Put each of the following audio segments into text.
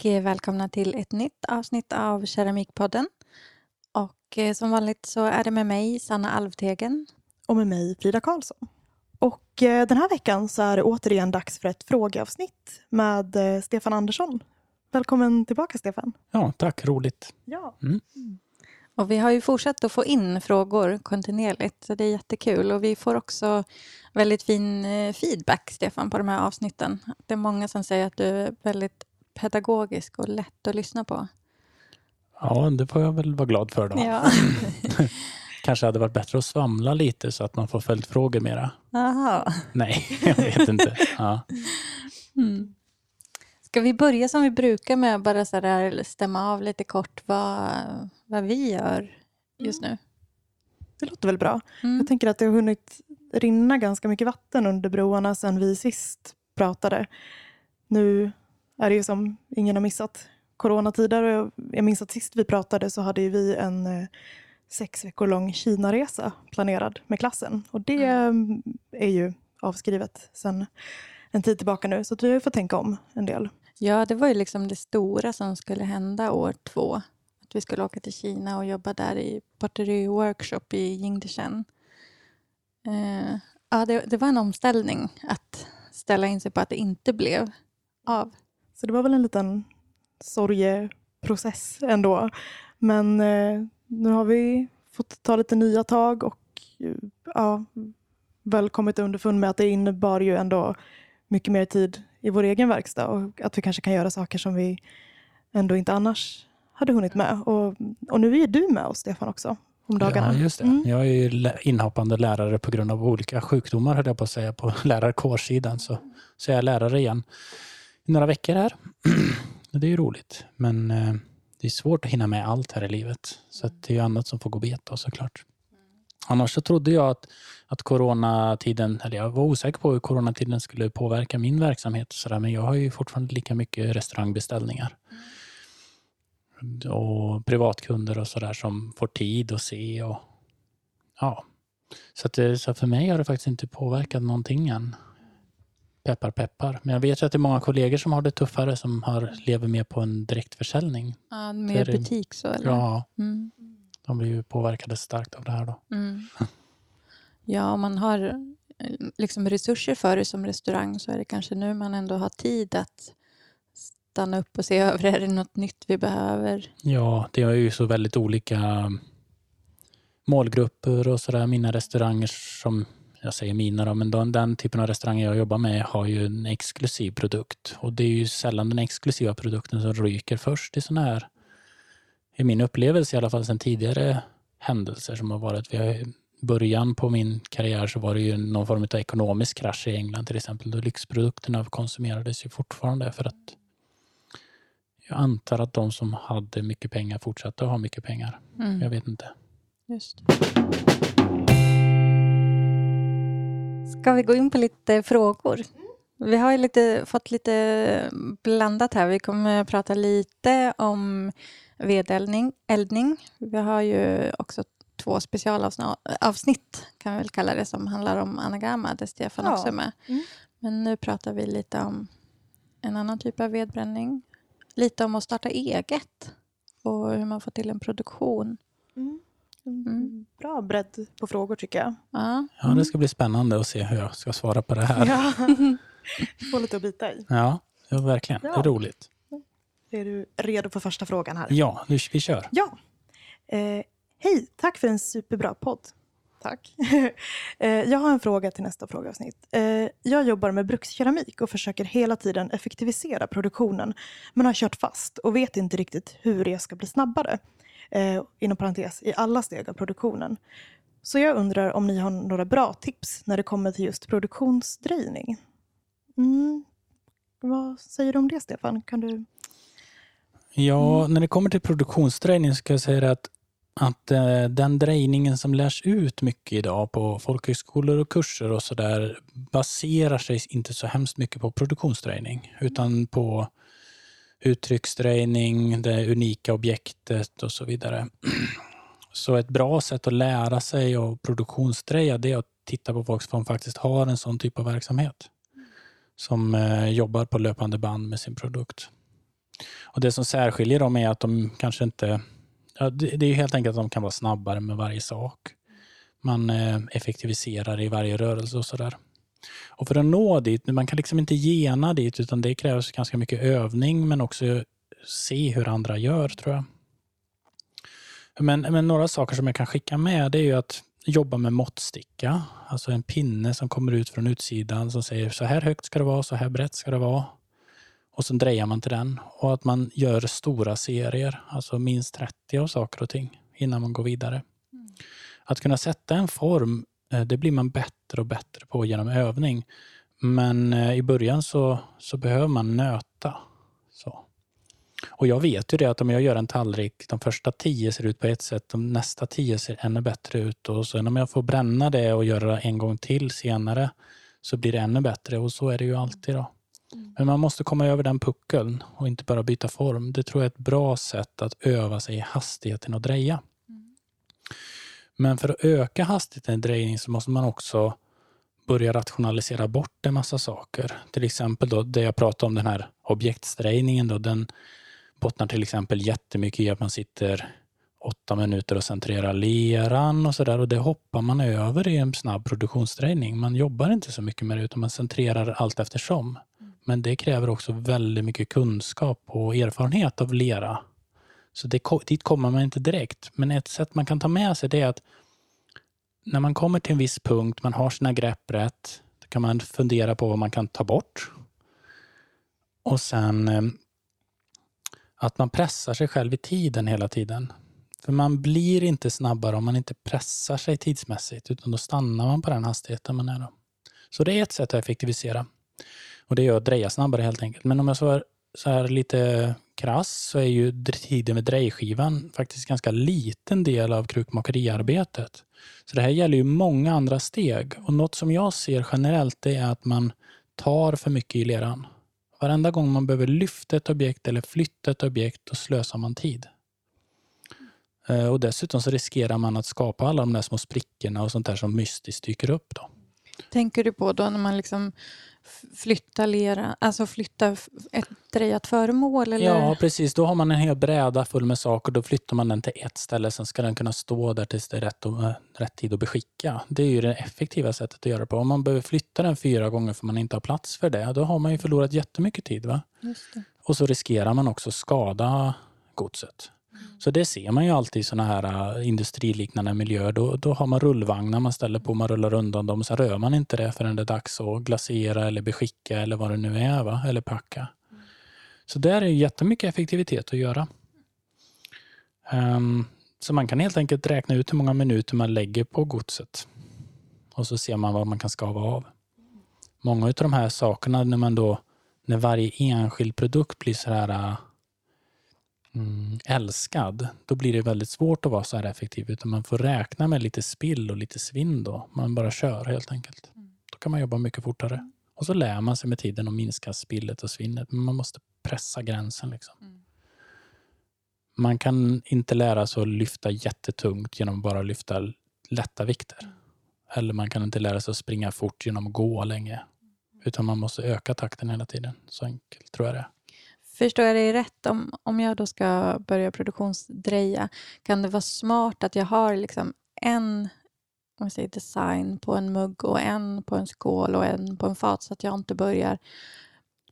och eh, välkomna till ett nytt avsnitt av Keramikpodden. Och eh, som vanligt så är det med mig, Sanna Alvtegen. Och med mig, Frida Karlsson. Och eh, den här veckan så är det återigen dags för ett frågeavsnitt med Stefan Andersson. Välkommen tillbaka, Stefan. Ja, tack. Roligt. Ja. Mm. Och vi har ju fortsatt att få in frågor kontinuerligt, så det är jättekul. Och vi får också väldigt fin feedback, Stefan, på de här avsnitten. Det är många som säger att du är väldigt pedagogisk och lätt att lyssna på. Ja, det får jag väl vara glad för då. Ja. Kanske hade varit bättre att svamla lite så att man får följdfrågor mera. Aha. Nej, jag vet inte. Ja. Mm. Ska vi börja som vi brukar med att bara så där stämma av lite kort vad, vad vi gör just nu? Det låter väl bra. Mm. Jag tänker att det har hunnit rinna ganska mycket vatten under broarna sedan vi sist pratade. Nu är det ju som ingen har missat coronatider. Jag minns att sist vi pratade så hade vi en eh, sex veckor lång Kinaresa planerad med klassen. Och det mm. är ju avskrivet sedan en tid tillbaka nu. Så vi har fått tänka om en del. Ja, det var ju liksom det stora som skulle hända år två. Att vi skulle åka till Kina och jobba där i Pottery Workshop i Jingdeshen. Eh, ja, det, det var en omställning att ställa in sig på att det inte blev av. Så det var väl en liten sorgeprocess ändå. Men eh, nu har vi fått ta lite nya tag och ja, väl kommit underfund med att det innebar ju ändå mycket mer tid i vår egen verkstad och att vi kanske kan göra saker som vi ändå inte annars hade hunnit med. Och, och nu är du med oss, Stefan, också om dagarna. Ja, just det. Mm. Jag är ju inhoppande lärare på grund av olika sjukdomar, höll jag på att säga, på lärarkårsidan. Så, så jag är lärare igen några veckor här. det är ju roligt, men eh, det är svårt att hinna med allt här i livet. Så det är ju annat som får gå bet då såklart. Annars så trodde jag att, att coronatiden, eller jag var osäker på hur coronatiden skulle påverka min verksamhet. Och så där, men jag har ju fortfarande lika mycket restaurangbeställningar. Och privatkunder och sådär som får tid att se. Och, ja. så, att det, så för mig har det faktiskt inte påverkat någonting än. Peppar peppar. Men jag vet ju att det är många kollegor som har det tuffare som har, lever mer på en direktförsäljning. Ja, mer För, butik så eller? Ja, Mm. de blir ju påverkade starkt av det här då. Mm. Ja, om man har eh, liksom resurser för det som restaurang så är det kanske nu man ändå har tid att stanna upp och se över, är det något nytt vi behöver? Ja, det är ju så väldigt olika målgrupper och sådär. Mina restauranger som, jag säger mina då, men den, den typen av restauranger jag jobbar med har ju en exklusiv produkt. Och det är ju sällan den exklusiva produkten som ryker först i sådana här, i min upplevelse i alla fall sedan tidigare händelser som har varit. Vi har, I början på min karriär så var det ju någon form av ekonomisk krasch i England till exempel. Då lyxprodukterna konsumerades ju fortfarande för att jag antar att de som hade mycket pengar fortsatte att ha mycket pengar. Mm. Jag vet inte. Just. Ska vi gå in på lite frågor? Vi har ju lite, fått lite blandat här. Vi kommer att prata lite om vedeldning. Eldning. Vi har ju också två specialavsnitt, kan vi väl kalla det, som handlar om anagramma, där Stefan Ja. också är med. Mm. Men nu pratar vi lite om en annan typ av vedbränning. Lite om att starta eget och hur man får till en produktion. Mm. Mm. Bra bredd på frågor tycker jag. Ja. Ja, det ska bli spännande att se hur jag ska svara på det här. Ja, Ja. Få lite att bita i. ja, verkligen. Det är Ja. roligt. Är du redo för första frågan här? Ja, nu, vi kör. Ja. Eh, Hej, tack för en superbra podd. Tack. eh, jag har en fråga till nästa frågeavsnitt. Eh, jag jobbar med brukskeramik och försöker hela tiden effektivisera produktionen men har kört fast och vet inte riktigt hur jag ska bli snabbare. Eh, inom parentes, i alla steg av produktionen. Så jag undrar om ni har några bra tips när det kommer till just produktionsdröjning. Mm. Vad säger du om det, Stefan? Kan du... Ja, när det kommer till produktionsdrejning ska jag säga att, att eh, den drejningen som lärs ut mycket idag på folkhögskolor och kurser och sådär baserar sig inte så hemskt mycket på produktionsdrejning utan på uttrycksdrejning, det unika objektet och så vidare. Så ett bra sätt att lära sig och produktionsdreja det är att titta på folk som faktiskt har en sån typ av verksamhet. Som eh, jobbar på löpande band med sin produkt. Och Det som särskiljer dem är att de kanske inte... Ja, det, är helt enkelt att de kan vara snabbare med varje sak. Man eh, effektiviserar i varje rörelse och sådär. Och för att nå dit, man kan liksom inte gena dit utan det krävs ganska mycket övning men också se hur andra gör tror jag. Men, men några saker som jag kan skicka med det är ju att jobba med måttsticka. Alltså en pinne som kommer ut från utsidan som säger så här högt ska det vara, så här brett ska det vara. Och sen drejar man till den. Och att man gör stora serier, alltså minst 30 av saker och ting innan man går vidare. Mm. Att kunna sätta en form, det blir man bättre och bättre på genom övning. Men eh, i början så, så behöver man nöta. Så. Och jag vet ju det att om jag gör en tallrik, de första tio ser ut på ett sätt, de nästa tio ser ännu bättre ut. Och sen om jag får bränna det och göra en gång till senare så blir det ännu bättre. Och så är det ju alltid. då. Mm. Men man måste komma över den puckeln och inte bara byta form. Det tror jag är ett bra sätt att öva sig i hastigheten och dreja. Mm. Men för att öka hastigheten i drejning så måste man också börja rationalisera bort en massa saker. Till exempel då det jag pratade om, den här objektsdrejningen. Då, den bottnar till exempel jättemycket i att man sitter åtta minuter och centrerar leran och sådär. Och det hoppar man över i en snabb produktionsdrejning. Man jobbar inte så mycket med det utan man centrerar allt eftersom. Men det kräver också väldigt mycket kunskap och erfarenhet av lera. Så det, dit kommer man inte direkt. Men ett sätt man kan ta med sig det är att när man kommer till en viss punkt, man har sina grepp rätt, då kan man fundera på vad man kan ta bort. Och sen eh, att man pressar sig själv i tiden hela tiden. För man blir inte snabbare om man inte pressar sig tidsmässigt, utan då stannar man på den hastigheten man är. Då. Så det är ett sätt att effektivisera. Och det gör att dreja snabbare helt enkelt. Men om jag så så här lite krass så är ju tiden med drejskivan faktiskt ganska liten del av krukmakeriarbetet. Så det här gäller ju många andra steg. Och något som jag ser generellt är att man tar för mycket i leran. Varenda gång man behöver lyfta ett objekt eller flytta ett objekt, då slösar man tid. Eh, och dessutom så riskerar man att skapa alla de där små sprickorna och sånt där som mystiskt dyker upp. Då. Tänker du på då när man liksom flyttar lera, alltså flytta ett drejat föremål? Eller? Ja, precis. Då har man en hel bräda full med saker. Då flyttar man den till ett ställe. Sen ska den kunna stå där tills det är rätt, och, rätt tid att beskicka. Det är ju det effektiva sättet att göra det på. Om man behöver flytta den fyra gånger för man inte har plats för det, då har man ju förlorat jättemycket tid. Va? Och så riskerar man också skada godset. Så det ser man ju alltid i sådana här äh, industriliknande miljöer. Då, då har man rullvagnar man ställer på, man rullar undan dem. Sen rör man inte det förrän det är dags att glasera eller beskicka eller vad det nu är. Va? Eller packa. Så där är jättemycket effektivitet att göra. Um, så man kan helt enkelt räkna ut hur många minuter man lägger på godset. Och så ser man vad man kan skava av. Många av de här sakerna när man då när varje enskild produkt blir så här äh, mm, älskad, då blir det väldigt svårt att vara så här effektiv. Utan man får räkna med lite spill och lite svinn då. Man bara kör helt enkelt. Mm. Då kan man jobba mycket fortare. Och så lär man sig med tiden att minska spillet och svinnet. Men man måste pressa gränsen. Liksom. Mm. Man kan inte lära sig att lyfta jättetungt genom att bara lyfta lätta vikter. Mm. Eller man kan inte lära sig att springa fort genom att gå länge. Mm. Utan man måste öka takten hela tiden. Så enkelt tror jag det är. Förstår jag dig rätt? Om, om jag då ska börja produktionsdreja, kan det vara smart att jag har liksom en om jag säger design på en mugg och en på en skål och en på en fat så att jag inte börjar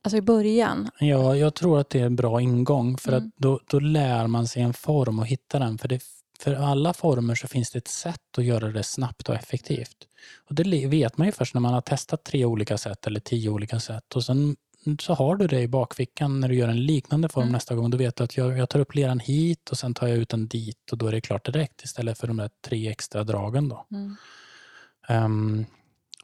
alltså i början? Ja, jag tror att det är en bra ingång för mm. att då, då lär man sig en form och hitta den. För, det, för alla former så finns det ett sätt att göra det snabbt och effektivt. Och Det vet man ju först när man har testat tre olika sätt eller tio olika sätt. Och sen så har du det i bakfickan när du gör en liknande form mm. nästa gång. Då vet du att jag, jag, tar upp leran hit och sen tar jag ut den dit och då är det klart direkt istället för de där tre extra dragen. Då. Mm. Um,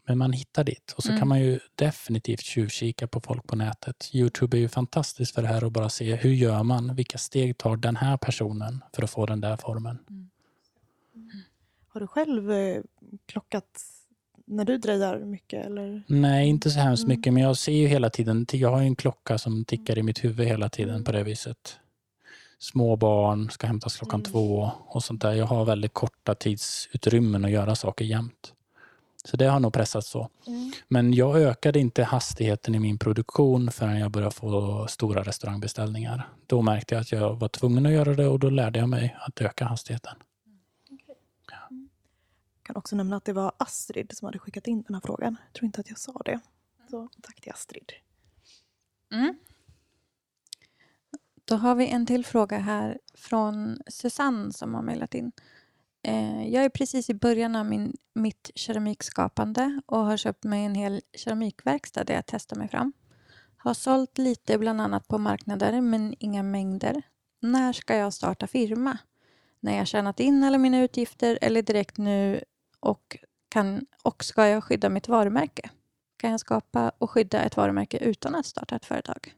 men man hittar dit och så mm. kan man ju definitivt tjuvkika på folk på nätet. Youtube är ju fantastiskt för det här att bara se hur gör man? Vilka steg tar den här personen för att få den där formen? Mm. Har du själv eh, klockat när du drejar mycket? Eller? Nej, inte så hemskt mm. mycket. Men jag ser ju hela tiden, jag har en klocka som tickar i mitt huvud hela tiden på det viset. Små barn ska hämtas klockan mm. två och sånt där. Jag har väldigt korta tidsutrymmen att göra saker jämt. Så det har nog pressats så. Mm. Men jag ökade inte hastigheten i min produktion förrän jag började få stora restaurangbeställningar. Då märkte jag att jag var tvungen att göra det och då lärde jag mig att öka hastigheten. Jag kan också nämna att det var Astrid som hade skickat in den här frågan. Jag tror inte att jag sa det. Så tack till Astrid. Mm. Då har vi en till fråga här från Susanne som har mejlat in. Eh, jag är precis i början av min, mitt keramikskapande och har köpt mig en hel keramikverkstad där jag testar mig fram. Har sålt lite bland annat på marknader men inga mängder. När ska jag starta firma? När jag tjänat in alla mina utgifter eller direkt nu och, kan, och ska jag skydda mitt varumärke? Kan jag skapa och skydda ett varumärke utan att starta ett företag?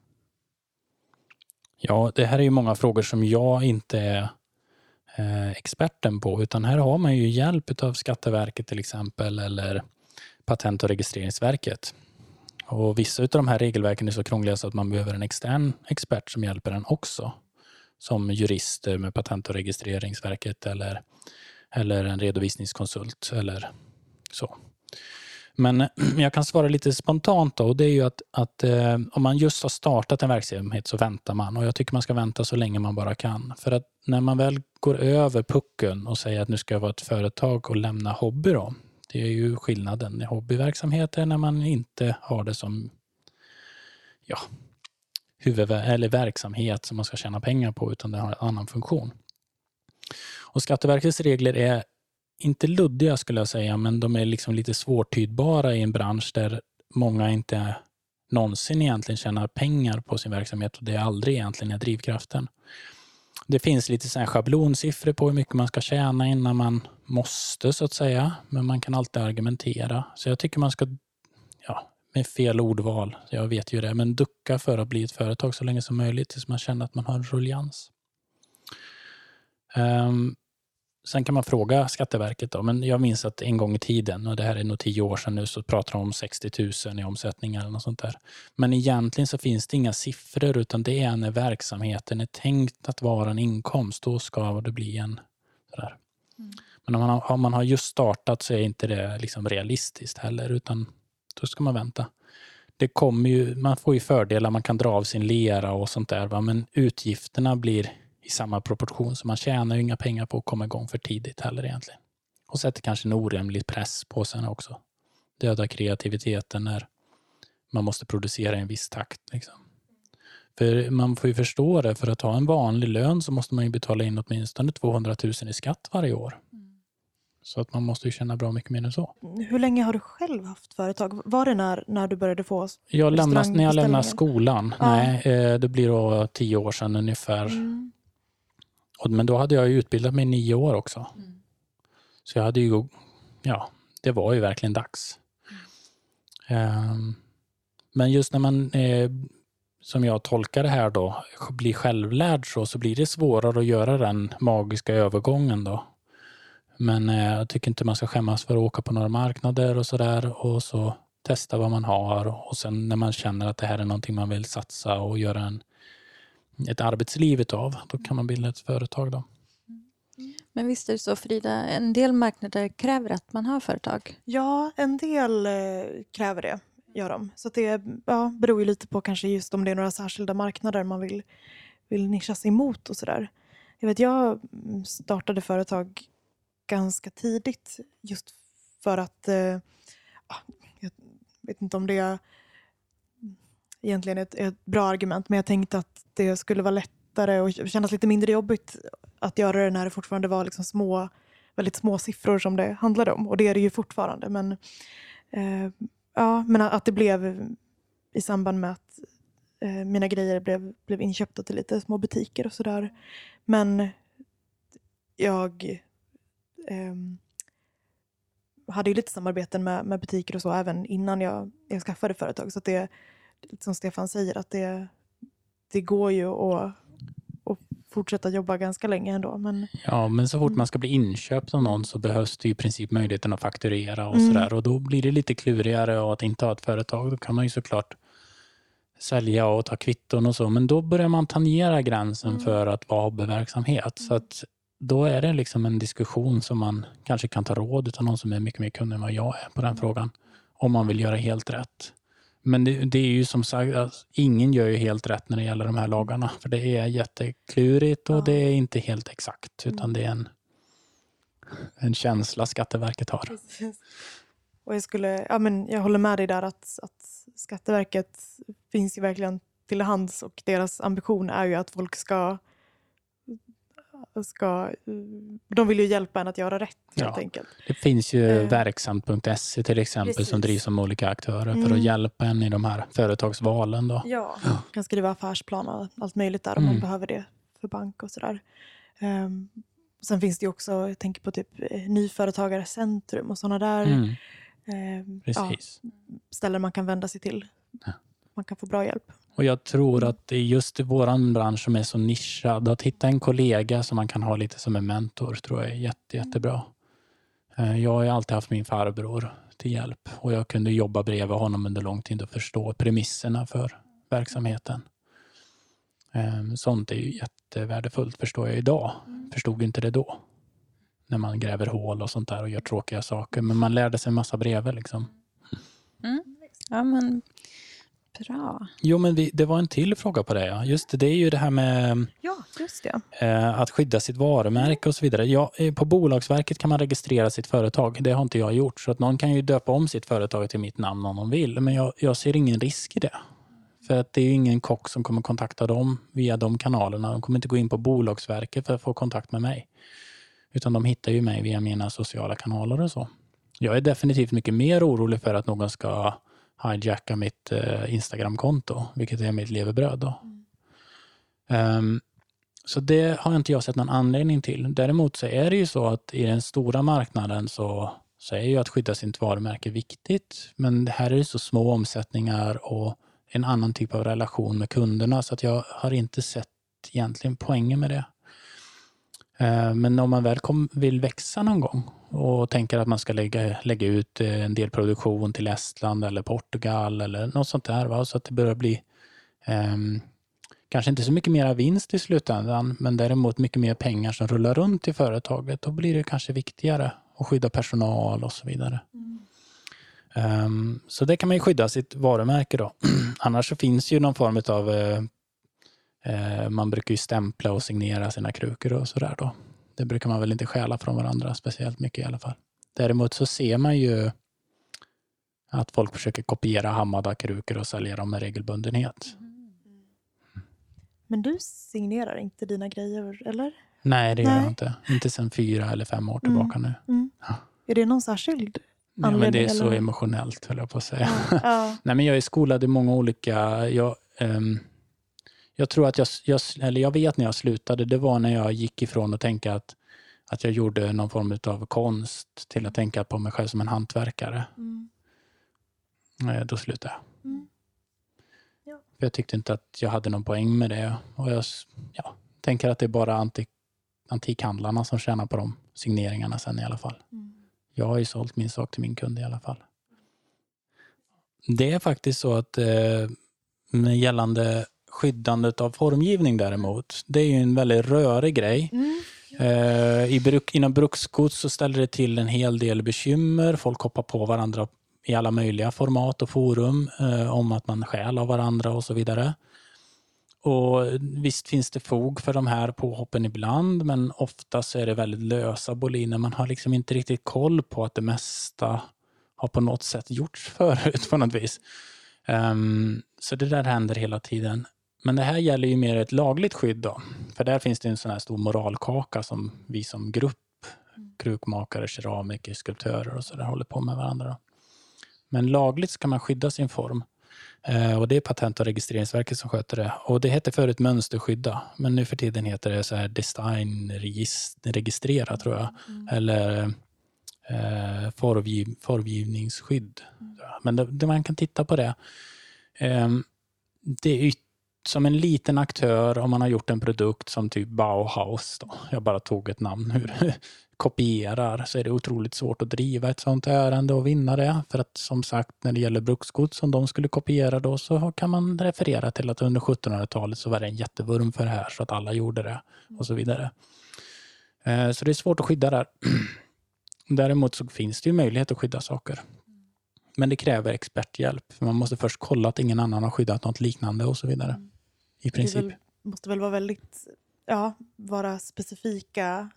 Ja, det här är ju många frågor som jag inte är eh, experten på, utan här har man ju hjälp av Skatteverket till exempel eller Patent och registreringsverket. Och vissa av de här regelverken är så krångliga så att man behöver en extern expert som hjälper en också. Som jurister med Patent och registreringsverket eller, eller en redovisningskonsult eller så. Men jag kan svara lite spontant då, och det är ju att, att eh, om man just har startat en verksamhet så väntar man och jag tycker man ska vänta så länge man bara kan. För att när man väl går över pucken och säger att nu ska jag vara ett företag och lämna hobby då. Det är ju skillnaden. Hobbyverksamhet är när man inte har det som ja, huvud eller verksamhet som man ska tjäna pengar på utan det har en annan funktion. Och Skatteverkets regler är inte luddiga skulle jag säga, men de är liksom lite svårtydbara i en bransch där många inte någonsin egentligen tjänar pengar på sin verksamhet och det är aldrig egentligen är drivkraften. Det finns lite så schablonsiffror på hur mycket man ska tjäna innan man måste så att säga, men man kan alltid argumentera. Så jag tycker man ska, ja, med fel ordval, jag vet ju det, men ducka för att bli ett företag så länge som möjligt tills man känner att man har en ruljans. Um, Sen kan man fråga Skatteverket, då, men jag minns att en gång i tiden, och det här är nog tio år sedan nu, så pratar de om 60 000 i omsättning eller något sånt där. Men egentligen så finns det inga siffror, utan det är när verksamheten är tänkt att vara en inkomst, då ska det bli en sådär. Mm. Men om man, har, om man har just startat så är inte det liksom realistiskt heller, utan då ska man vänta. Det kommer ju, man får ju fördelar, man kan dra av sin lera och sånt där, va? men utgifterna blir i samma proportion. Så man tjänar ju inga pengar på att komma igång för tidigt heller egentligen. Och sätter kanske en orimlig press på sig också. Dödar kreativiteten när man måste producera i en viss takt. Liksom. För man får ju förstå det, för att ha en vanlig lön så måste man ju betala in åtminstone 200 000 i skatt varje år. Så att man måste ju tjäna bra mycket mer än så. Hur länge har du själv haft företag? Var det när, när du började få Jag lämnade, När jag lämnade skolan. Ja. Nej, eh, det blir då tio år sedan ungefär. Mm. Och, men då hade jag utbildat mig i nio år också. Mm. Så jag hade ju, ja, det var ju verkligen dags. Mm. Um, men just när man, eh, som jag tolkar det här då, blir självlärd så, så blir det svårare att göra den magiska övergången då. Men eh, jag tycker inte man ska skämmas för att åka på några marknader och sådär och så testa vad man har och sen när man känner att det här är någonting man vill satsa och göra en ett arbetsliv av. Då kan man bilda ett företag. Då. Men visst är det så Frida, en del marknader kräver att man har företag? Ja, en del eh, kräver det. Gör de. Så det ja, beror ju lite på kanske just om det är några särskilda marknader man vill, vill nischa sig emot och sådär. Jag vet, jag startade företag ganska tidigt just för att, eh, jag vet inte om det är egentligen ett, ett bra argument, men jag tänkte att det skulle vara lättare och kännas lite mindre jobbigt att göra det när det fortfarande var liksom små, väldigt små siffror som det handlade om. Och det är det ju fortfarande. Men, eh, ja, men att det blev i samband med att eh, mina grejer blev, blev inköpta till lite små butiker och sådär. Men jag eh, hade ju lite samarbeten med, med butiker och så även innan jag, jag skaffade företag. Så det, som Stefan säger, att det, det går ju att, att fortsätta jobba ganska länge ändå. Men... Ja, men så fort man ska bli inköpt av någon så behövs det i princip möjligheten att fakturera och mm. sådär. Och då blir det lite klurigare och att inte ha ett företag. Då kan man ju såklart sälja och ta kvitton och så. Men då börjar man tangera gränsen mm. för att vara hobbyverksamhet. Så att då är det liksom en diskussion som man kanske kan ta råd av någon som är mycket mer kunnig än vad jag är på den frågan. Om man vill göra helt rätt. Men det, det är ju som sagt, alltså, ingen gör ju helt rätt när det gäller de här lagarna. För det är jätteklurigt och Ja. det är inte helt exakt. Utan det är en, en känsla Skatteverket har. Precis. Och jag, skulle, ja, men jag håller med dig där att, att Skatteverket finns ju verkligen till hands och deras ambition är ju att folk ska, ska de vill ju hjälpa en att göra rätt helt Ja. enkelt. Det finns ju Eh. verksamt.se till exempel Precis. som drivs av olika aktörer för Mm. att hjälpa en i de här företagsvalen. Då. Ja. Ja. kan skriva affärsplan och allt möjligt där om man Mm. behöver det för bank och sådär. Um, sen finns det ju också, jag tänker på typ eh, Nyföretagarecentrum och sådana där Mm, ehm, ja, ställen man kan vända sig till. Ja. Man kan få bra hjälp. Och jag tror att det är just i vår bransch som är så nischad, att hitta en kollega som man kan ha lite som en mentor tror jag är jätte, jättebra. Eh, jag har alltid haft min farbror till hjälp och jag kunde jobba bredvid honom under lång tid och förstå premisserna för verksamheten. Ehm, sånt är ju jättevärdefullt förstår jag idag. Förstod inte det då. När man gräver hål och sånt där och gör tråkiga saker. Men man lärde sig en massa bredvid liksom. Mm. Ja, men bra. Jo, men vi, det var en till fråga på det. Ja. Just det, det är ju det här med Ja, just det. eh, att skydda sitt varumärke och så vidare. Ja, eh, på Bolagsverket kan man registrera sitt företag. Det har inte jag gjort. Så att någon kan ju döpa om sitt företag till mitt namn om de vill. Men jag, jag ser ingen risk i det. För att det är ju ingen kock som kommer kontakta dem via de kanalerna. De kommer inte gå in på Bolagsverket för att få kontakt med mig. Utan de hittar ju mig via mina sociala kanaler och så. Jag är definitivt mycket mer orolig för att någon ska hijacka mitt eh, Instagramkonto, vilket är mitt levebröd. Då. Ehm, så det har inte jag sett någon anledning till. Däremot så är det ju så att i den stora marknaden så, så är ju att skydda sitt varumärke viktigt. Men det här är ju så små omsättningar och en annan typ av relation med kunderna så att jag har inte sett egentligen poängen med det. Eh, Men om man väl kom, vill växa någon gång och tänker att man ska lägga, lägga ut eh, en del produktion till Estland eller Portugal eller något sånt där. Va? Så att det börjar bli ehm, kanske inte så mycket mera vinst i slutändan men däremot mycket mer pengar som rullar runt i företaget. Då blir det kanske viktigare att skydda personal och så vidare. Ehm, så det kan man ju skydda sitt varumärke då. Annars så finns ju någon form av eh, eh, man brukar ju stämpla och signera sina krukor och sådär då. Det brukar man väl inte stjäla från varandra speciellt mycket i alla fall. Däremot så ser man ju att folk försöker kopiera Hamada-krukor och sälja dem med regelbundenhet. Men du signerar inte dina grejer, eller? Nej, det gör Nej. jag inte. Inte sedan fyra eller fem år Mm. tillbaka nu. Mm. Ja. Är det någon särskild? Ja, men det är Anledning, så eller? emotionellt, höll jag på att säga. Ja. Nej, men jag är skolad i många olika... Jag, ehm, jag tror att jag, jag, eller jag vet när jag slutade, det var när jag gick ifrån att tänka att, att jag gjorde någon form av konst till att tänka på mig själv som en hantverkare. Mm. Eh, Då slutade jag. Mm. Ja. För jag tyckte inte att jag hade någon poäng med det. Och jag ja, tänker att det är bara antik, antikhandlarna som tjänar på de signeringarna sen i alla fall. Mm. Jag har ju sålt min sak till min kund i alla fall. Det är faktiskt så att eh, gällande skyddandet av formgivning däremot, det är ju en väldigt rörig grej. Mm. Eh, i bruk, inom bruksgods så ställer det till en hel del bekymmer. Folk hoppar på varandra i alla möjliga format och forum eh, om att man stjäl av varandra och så vidare. Och Visst finns det fog för de här påhoppen ibland, men ofta så är det väldigt lösa boliner. Man har liksom inte riktigt koll på att det mesta har på något sätt gjorts förut på något vis. Ehm, så det där händer hela tiden. Men det här gäller ju mer ett lagligt skydd då. För där finns det en sån här stor moralkaka som vi som grupp, krukmakare, keramiker, skulptörer och så där håller på med varandra. Då. Men lagligt ska man skydda sin form. Eh, och det är Patent och registreringsverket som sköter det. Och det hette förut mönsterskydda, men nu för tiden heter det så här designregistrera tror jag. Eller eh, formgiv, formgivningsskydd. Men det, det, man kan titta på det. Eh, det är yt- som en liten aktör om man har gjort en produkt som typ Bauhaus. Då. Jag bara tog ett namn ur kopierar så är det otroligt svårt att driva ett sånt ärende och vinna det. För att som sagt när det gäller bruksgods som de skulle kopiera då så kan man referera till att under 1700-talet så var det en jättevurm för det här så att alla gjorde det och så vidare. Eh, så det är svårt att skydda där. Däremot så finns det ju möjlighet att skydda saker. Men det kräver experthjälp. För man måste först kolla att ingen annan har skyddat något liknande och så vidare. Mm. I princip. väl, måste väl vara väldigt, ja, vara specifika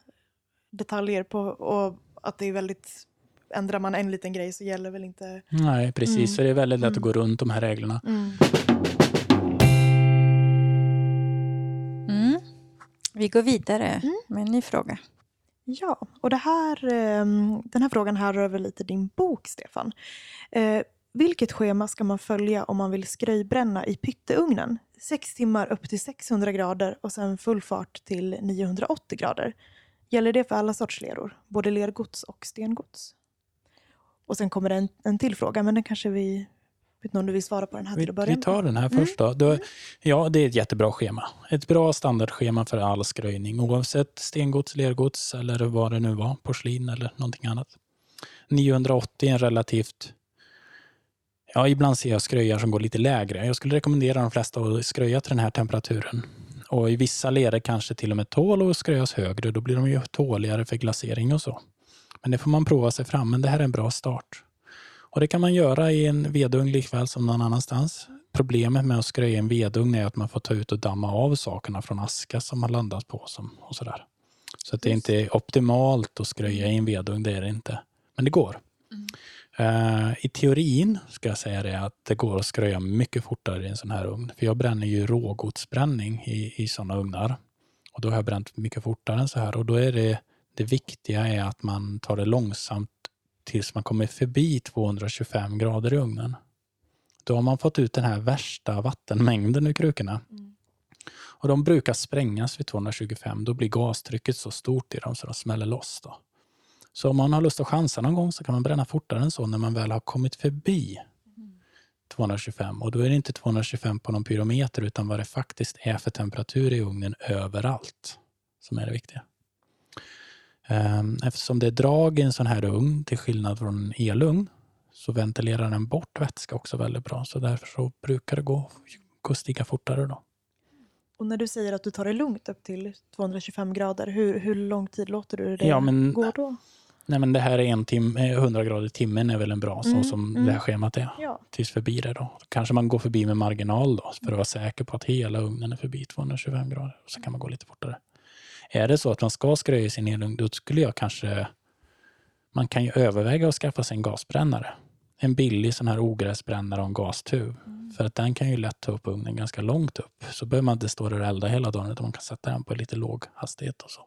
detaljer på och att det är väldigt, ändrar man en liten grej så gäller väl inte... Nej, precis. Mm. Så det är väldigt lätt att Mm. gå runt de här reglerna. Mm. Vi går vidare Mm. med en ny fråga. Ja, och det här, ehm, den här frågan här rör väl lite din bok, Stefan. Vilket schema ska man följa om man vill skröjbränna i pytteugnen? Sex timmar upp till 600 grader och sen full fart till 980 grader. Gäller det för alla sorts leror, både lergods och stengods? Och sen kommer det en, en till fråga, men den kanske vi... Vet inte om du vill svara på den här Vi, till att börja vi tar den här Mm. först då. då. Ja, det är ett jättebra schema. Ett bra standardschema för all skröjning oavsett stengods, lergods eller vad det nu var, porslin eller någonting annat. 980 är en relativt... Ja, ibland ser jag skröjar som går lite lägre. Jag skulle rekommendera de flesta att skröja till den här temperaturen. Och i vissa leder kanske till och med tål att skröjas högre. Då blir de ju tåligare för glasering och så. Men det får man prova sig fram. Men det här är en bra start. Och det kan man göra i en vedugn likväl som någon annanstans. Problemet med att skröja i en vedugn är att man får ta ut och damma av sakerna från aska som har landat på som, och sådär. Så att det är inte optimalt att skröja i en vedugn, det är det inte. Men det går. Eh, I teorin ska jag säga det att det går att skröja mycket fortare i en sån här ugn. För jag bränner ju rågodsbränning i, i sådana ugnar. Och då har jag bränt mycket fortare än så här. Och då är det, det viktiga är att man tar det långsamt tills man kommer förbi 225 grader i ugnen. Då har man fått ut den här värsta vattenmängden ur krukorna. Mm. Och de brukar sprängas vid 225. Då blir gastrycket så stort i dem så de smäller loss. Då. Så om man har lust att chansa någon gång så kan man bränna fortare än så när man väl har kommit förbi 225. Och då är det inte 225 på någon pyrometer utan vad det faktiskt är för temperatur i ugnen överallt som är det viktiga. Ehm, Eftersom det är drag i en sån här ugn, till skillnad från en elugn, så ventilerar den bort vätska också väldigt bra. Så därför så brukar det gå, gå stiga fortare då. Och när du säger att du tar det lugnt upp till 225 grader, hur, hur lång tid låter du det Ja, men- gå då? Nej, men det här är en timme, 100 grader i timmen är väl en bra så Mm, som mm. det här schemat är. Ja. Tills förbi det då. Kanske man går förbi med marginal då för att vara säker på att hela ugnen är förbi 225 grader. Så kan man gå lite fortare. Är det så att man ska skröja i sin elugn då skulle jag kanske man kan ju överväga att skaffa sig en gasbrännare. En billig sån här ogräsbrännare och en gastub. För att den kan ju lätt ta upp ugnen ganska långt upp. Så behöver man inte stå där och elda hela dagen utan man kan sätta den på lite låg hastighet och så.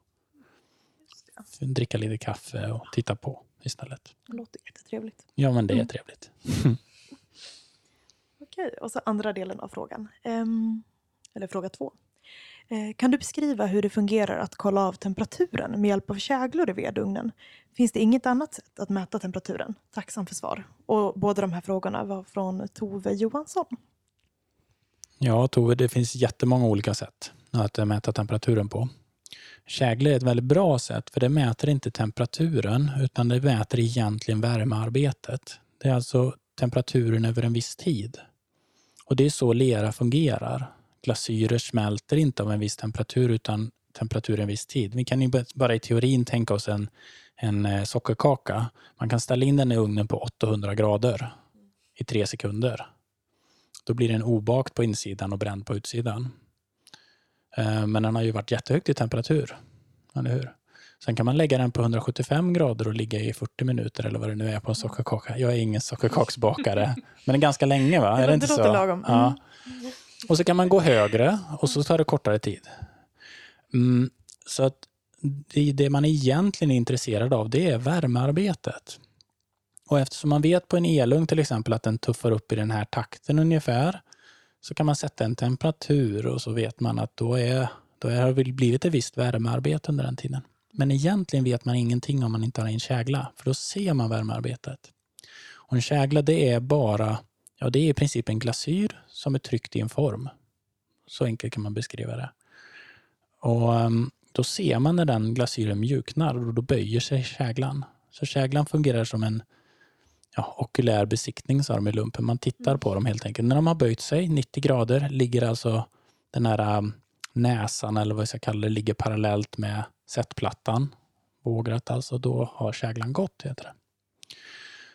Dricka lite kaffe och titta på istället. Det låter jättetrevligt. Ja, men det är Mm. trevligt. Okej, och så andra delen av frågan. Ehm, eller fråga två. Eh, kan du beskriva hur det fungerar att kolla av temperaturen med hjälp av käglor i vedugnen? Finns det inget annat sätt att mäta temperaturen? Tacksam för svar. Och båda de här frågorna var från Tove Johansson. Ja, Tove, det finns jättemånga olika sätt att eh, mäta temperaturen på. Kägle är ett väldigt bra sätt för det mäter inte temperaturen utan det mäter egentligen värmearbetet. Det är alltså temperaturen över en viss tid. Och det är så lera fungerar. Glasyrer smälter inte av en viss temperatur utan temperatur en viss tid. Vi kan ju bara i teorin tänka oss en, en eh, sockerkaka. Man kan ställa in den i ugnen på 800 grader i tre sekunder. Då blir den obakt på insidan och bränd på utsidan. Eh, Men den har ju varit jättehögt i temperatur. Eller hur? Sen kan man lägga den på 175 grader och ligga i 40 minuter eller vad det nu är på en sockerkaka. Jag är ingen sockerkaksbakare. men det är ganska länge va? Det är det inte det så? låter lagom. Mm. Ja. Och så kan man gå högre och så tar det kortare tid. Mm, så att det, det man egentligen är intresserad av det är värmearbetet. Och eftersom man vet på en elugn till exempel att den tuffar upp i den här takten ungefär så kan man sätta en temperatur och så vet man att då, är, då är, har det blivit ett visst värmearbete under den tiden. Men egentligen vet man ingenting om man inte har en kägla för då ser man värmearbetet. Och en kägla det är bara, ja det är i princip en glasyr som är tryckt i en form. Så enkelt kan man beskriva det. Och ehm, då ser man när den glasyren mjuknar och då böjer sig käglan. Så käglan fungerar som en ja, okulär besiktning sa de i lumpen. Man tittar på dem helt enkelt. När de har böjt sig 90 grader ligger alltså den här ähm, näsan eller vad jag ska kalla det, ligger parallellt med sättplattan. Vågrat alltså, då har käglan gått, heter det.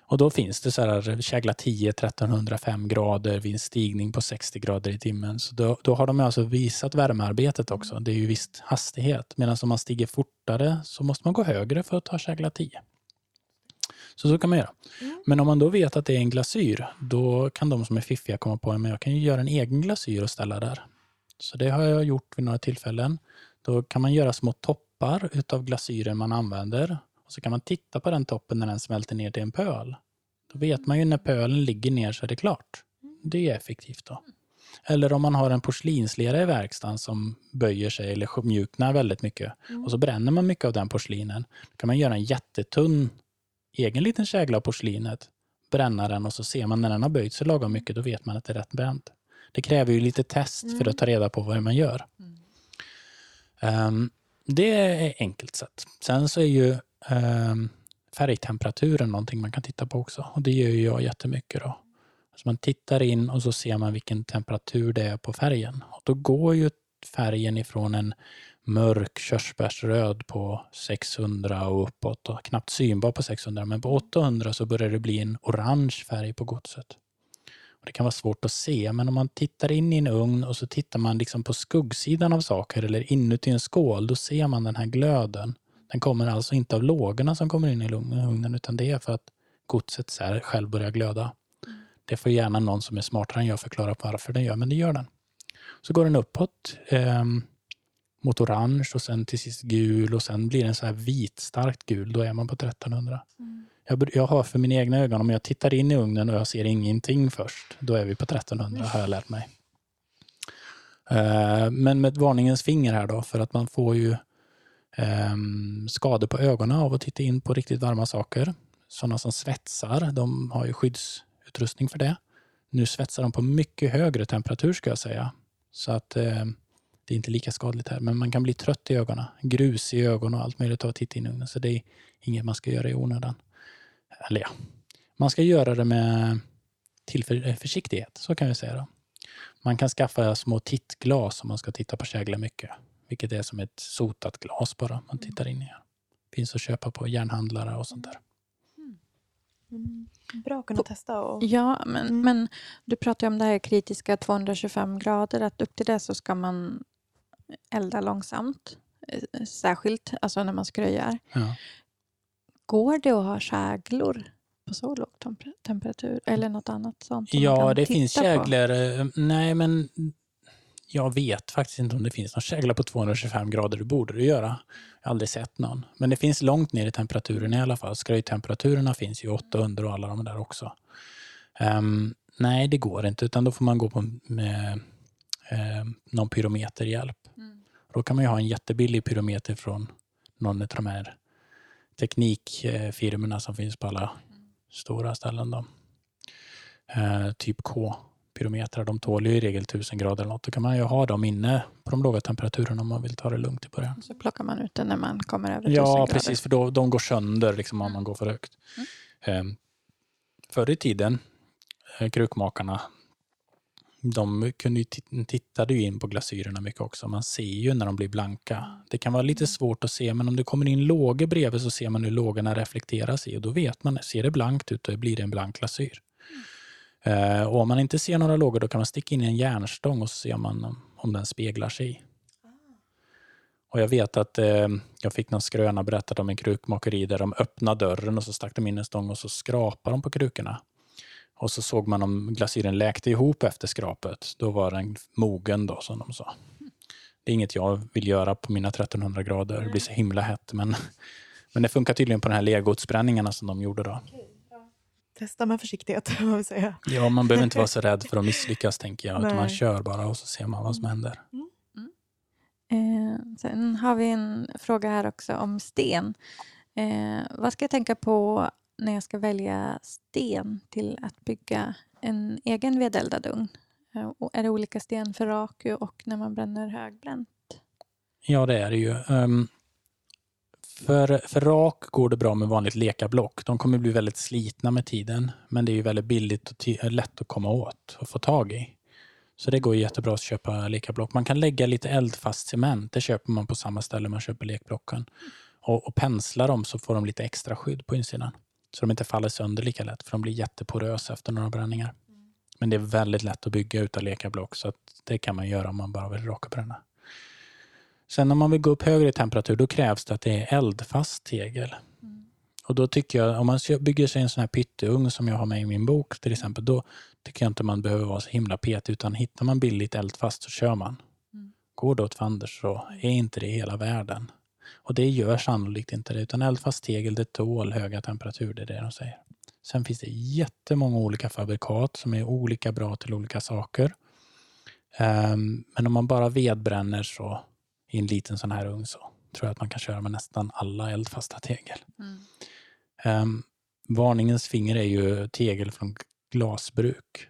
Och då finns det så här kägla 10, 1305 grader vid en stigning på 60 grader i timmen. Så då, då har de alltså visat värmearbetet också. Det är ju visst hastighet. Medan om man stiger fortare så måste man gå högre för att ta kägla 10. Så så kan man göra. Mm. Men om man då vet att det är en glasyr, då kan de som är fiffiga komma på att jag kan ju göra en egen glasyr och ställa där. Så det har jag gjort vid några tillfällen. Då kan man göra små toppar utav glasyren man använder och så kan man titta på den toppen när den smälter ner till en pöl. Då vet man ju när pölen ligger ner så är det klart. Det är effektivt då. Eller om man har en porslinslera i verkstaden som böjer sig eller mjuknar väldigt mycket mm. och så bränner man mycket av den porslinen. Då kan man göra en jättetunn egen liten kägla av porslinet, bränna den och så ser man när den har böjt sig lagom mycket, då vet man att det är rätt bränt. Det kräver ju lite test mm. för att ta reda på vad man gör. Mm. Um, det är enkelt sätt. Sen så är ju um, färgtemperaturen någonting man kan titta på också. Och det gör jag jättemycket. Då. Så man tittar in och så ser man vilken temperatur det är på färgen. Och då går ju färgen ifrån en mörk körsbärsröd på 600 och uppåt och knappt synbar på 600 men på 800 så börjar det bli en orange färg på godset. Och det kan vara svårt att se men om man tittar in i en ugn och så tittar man liksom på skuggsidan av saker eller inuti en skål då ser man den här glöden. Den kommer alltså inte av lågorna som kommer in i ugnen utan det är för att godset själv börjar glöda. Det får gärna någon som är smartare än jag förklara varför den gör, men det gör den. Så går den uppåt. Um, mot orange och sen till sist gul och sen blir den så här vit, starkt gul. Då är man på 1300. Mm. Jag, jag, har för mina egna ögon, om jag tittar in i ugnen och jag ser ingenting först, då är vi på 1300 har jag lärt mig. Uh, men med varningens finger här då, för att man får ju um, skador på ögonen av att titta in på riktigt varma saker. Sådana som svetsar, de har ju skyddsutrustning för det. Nu svetsar de på mycket högre temperatur ska jag säga. Så att uh, det är inte lika skadligt här, men man kan bli trött i ögonen. Grus i ögonen och allt möjligt av att titta in i ugnen. Så det är inget man ska göra i onödan. Eller ja, man ska göra det med till eh, försiktighet, så kan vi säga. Då. Man kan skaffa små tittglas om man ska titta på kägla mycket. Vilket är som ett sotat glas bara man tittar in i. Finns att köpa på järnhandlare och sånt där. Mm. Bra att kunna testa. Och... Ja, men, mm. men du pratar om det här kritiska 225 grader, att upp till det så ska man elda långsamt. Eh, särskilt alltså när man skröjar. Ja. Går det att ha käglor på så låg temperatur eller något annat sånt? Ja, det finns käglor. Eh, nej, men jag vet faktiskt inte om det finns någon kägla på 225 grader. Det borde det göra. Jag har aldrig sett någon. Men det finns långt ner i temperaturen i alla fall. Skröjtemperaturerna finns ju 800 och alla de där också. Um, nej, det går inte, utan då får man gå på med, eh, någon pyrometerhjälp. Mm. Då kan man ju ha en jättebillig pyrometer från någon av de här teknikfirmorna som finns på alla mm. stora ställen. Då. Eh, typ K pyrometrar, de tål ju i regel 1000 grader eller något. Då kan man ju ha dem inne på de låga temperaturerna om man vill ta det lugnt i början. Så plockar man ut den när man kommer över 1000 ja, grader? Ja, precis, för då, de går sönder liksom, om man går för högt. Mm. Eh, förr i tiden, eh, krukmakarna, de kunde ju tittade ju in på glasyrerna mycket också. Man ser ju när de blir blanka. Det kan vara lite mm. svårt att se, men om det kommer in lågor bredvid så ser man hur lågorna reflekteras i och då vet man, ser det blankt ut då blir det en blank glasyr. Eh, och om man inte ser några lågor då kan man sticka in en järnstång och så ser man om den speglar sig. Och jag vet att eh, jag fick någon skröna berättad om en krukmakeri där de öppnade dörren och så stack de in en stång och så skrapade de på krukorna. Och så såg man om glasyren läkte ihop efter skrapet. Då var den mogen då, som de sa. Det är inget jag vill göra på mina 1300 grader. Det blir så himla hett. Men, men det funkar tydligen på de här lergodsbränningarna som de gjorde då. Testa med försiktighet, vad vi säga. Ja, man behöver inte vara så rädd för att misslyckas, tänker jag. Utan man kör bara och så ser man vad som händer. Mm. Mm. Eh, sen har vi en fråga här också om sten. Eh, vad ska jag tänka på när jag ska välja sten till att bygga en egen vedeldad ugn? Eh, är det olika sten för raku och när man bränner högbränt? Ja, det är det ju. Um, för, för rak går det bra med vanligt lekablock. De kommer bli väldigt slitna med tiden, men det är ju väldigt billigt och eh, lätt att komma åt och få tag i. Så det går jättebra att köpa lekablock. Man kan lägga lite eldfast cement. Det köper man på samma ställe man köper lekblocken. Och, och pensla dem så får de lite extra skydd på insidan. Så de inte faller sönder lika lätt för de blir jätteporösa efter några bränningar. Men det är väldigt lätt att bygga utan lekablock så att det kan man göra om man bara vill rakabränna. Sen om man vill gå upp högre i temperatur då krävs det att det är eldfast tegel. Och då tycker jag, om man bygger sig en sån här pytteugn som jag har med i min bok till exempel, då tycker jag inte man behöver vara så himla petig utan hittar man billigt eldfast så kör man. Mm. Går det åt fanders så är inte det hela världen. Och det gör sannolikt inte det, utan eldfast tegel det tål höga temperaturer, det är det de säger. Sen finns det jättemånga olika fabrikat som är olika bra till olika saker. Um, men om man bara vedbränner så i en liten sån här ugn så tror jag att man kan köra med nästan alla eldfasta tegel. Mm. Um, varningens finger är ju tegel från glasbruk.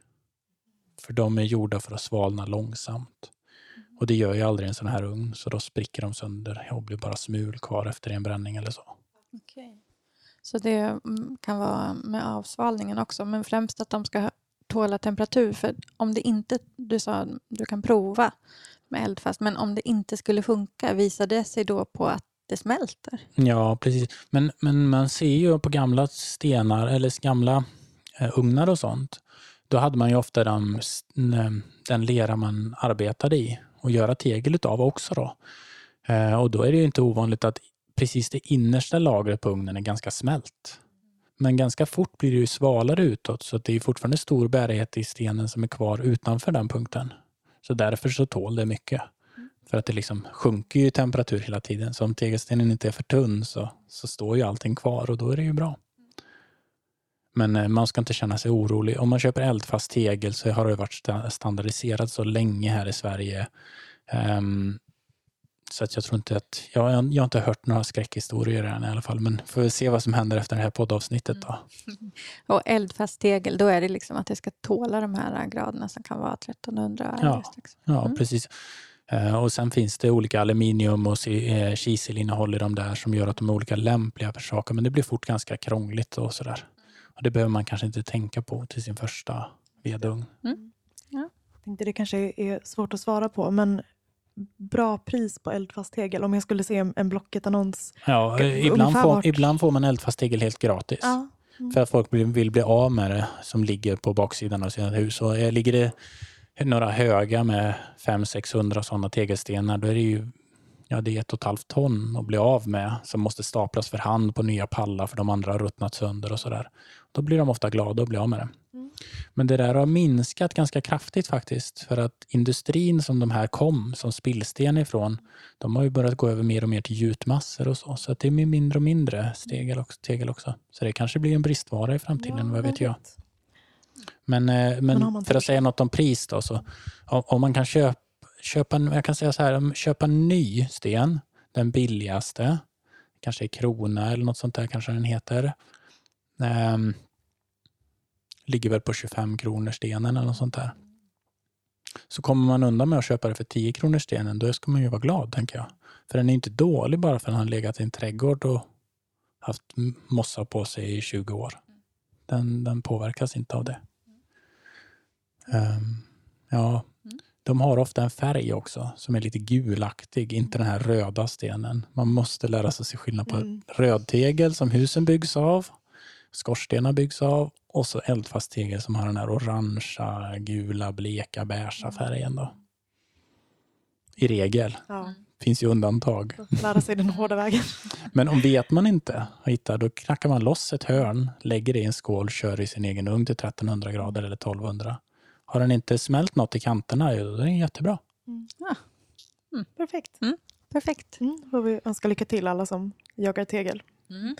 För de är gjorda för att svalna långsamt. Och det gör ju aldrig en sån här ugn, så då spricker de sönder och blir bara smul kvar efter en bränning eller så. Okay. Så det mm, kan vara med avsvalningen också, men främst att de ska tåla temperatur. För om det inte, du sa du kan prova med eldfast, men om det inte skulle funka, visar det sig då på att det smälter? Ja, precis. Men, men man ser ju på gamla stenar eller gamla eh, ugnar och sånt, då hade man ju ofta den, den lera man arbetade i och göra tegel utav också. Då. Eh, och då är det ju inte ovanligt att precis det innersta lagret på ugnen är ganska smält. Men ganska fort blir det ju svalare utåt så det är fortfarande stor bärighet i stenen som är kvar utanför den punkten. Så därför så tål det mycket. För att det liksom sjunker ju i temperatur hela tiden. Så om tegelstenen inte är för tunn så, så står ju allting kvar och då är det ju bra. Men eh, man ska inte känna sig orolig. Om man köper eldfast tegel så har det varit standardiserat så länge här i Sverige. Um, så att jag tror inte att, jag, jag har inte hört några skräckhistorier än i alla fall, men får vi se vad som händer efter det här poddavsnittet då. Mm. Och eldfast tegel, då är det liksom att det ska tåla de här graderna som kan vara 1300? Ja, liksom. ja mm. precis. Uh, och sen finns det olika aluminium och uh, kiselinnehåll i de där som gör att de är olika lämpliga för saker, men det blir fort ganska krångligt och sådär. Och det behöver man kanske inte tänka på till sin första vedugn. Mm. Ja. Jag tänkte det kanske är svårt att svara på, men bra pris på eldfast tegel om jag skulle se en Blocket-annons? Ja, ibland får, ibland får man eldfast tegel helt gratis. Ja. Mm. För att folk vill bli av med det som ligger på baksidan av sina hus. Och ligger det några höga med 500-600 sådana tegelstenar, då är det ju ja, det är ett och ett halvt ton att bli av med som måste staplas för hand på nya pallar för de andra har ruttnat sönder och sådär. Då blir de ofta glada att bli av med det. Mm. Men det där har minskat ganska kraftigt faktiskt för att industrin som de här kom som spillsten ifrån, de har ju börjat gå över mer och mer till gjutmassor och så. Så att det är mindre och mindre stegel också, tegel också. Så det kanske blir en bristvara i framtiden, ja, vad vet jag. Men, eh, men, men för att säga något om pris då, så om man kan köpa köpa, jag kan säga så här, köpa en ny sten, den billigaste, kanske i krona eller något sånt där kanske den heter. Um, ligger väl på 25 kronor stenen eller något sånt där. Så kommer man undan med att köpa det för 10 kronor stenen, då ska man ju vara glad tänker jag. För den är inte dålig bara för att den har legat i en trädgård och haft mossa på sig i 20 år. Den, den påverkas inte av det. Um, ja, mm de har ofta en färg också som är lite gulaktig, inte den här röda stenen. Man måste lära sig se skillnad på mm. rödtegel som husen byggs av, skorstenar byggs av och så eldfast tegel som har den här orangea, gula, bleka, beiga mm. färgen. Då. I regel. Ja. finns ju undantag. Lära sig den hårda vägen. Men om vet man inte hittar, då knackar man loss ett hörn, lägger det i en skål, kör i sin egen ugn till 1300 grader eller 1200 har den inte smält något i kanterna, då är den jättebra. Mm. Ja. Mm. Perfekt. Mm. Perfekt. Mm. Får vi önska lycka till alla som jagar tegel. Mm.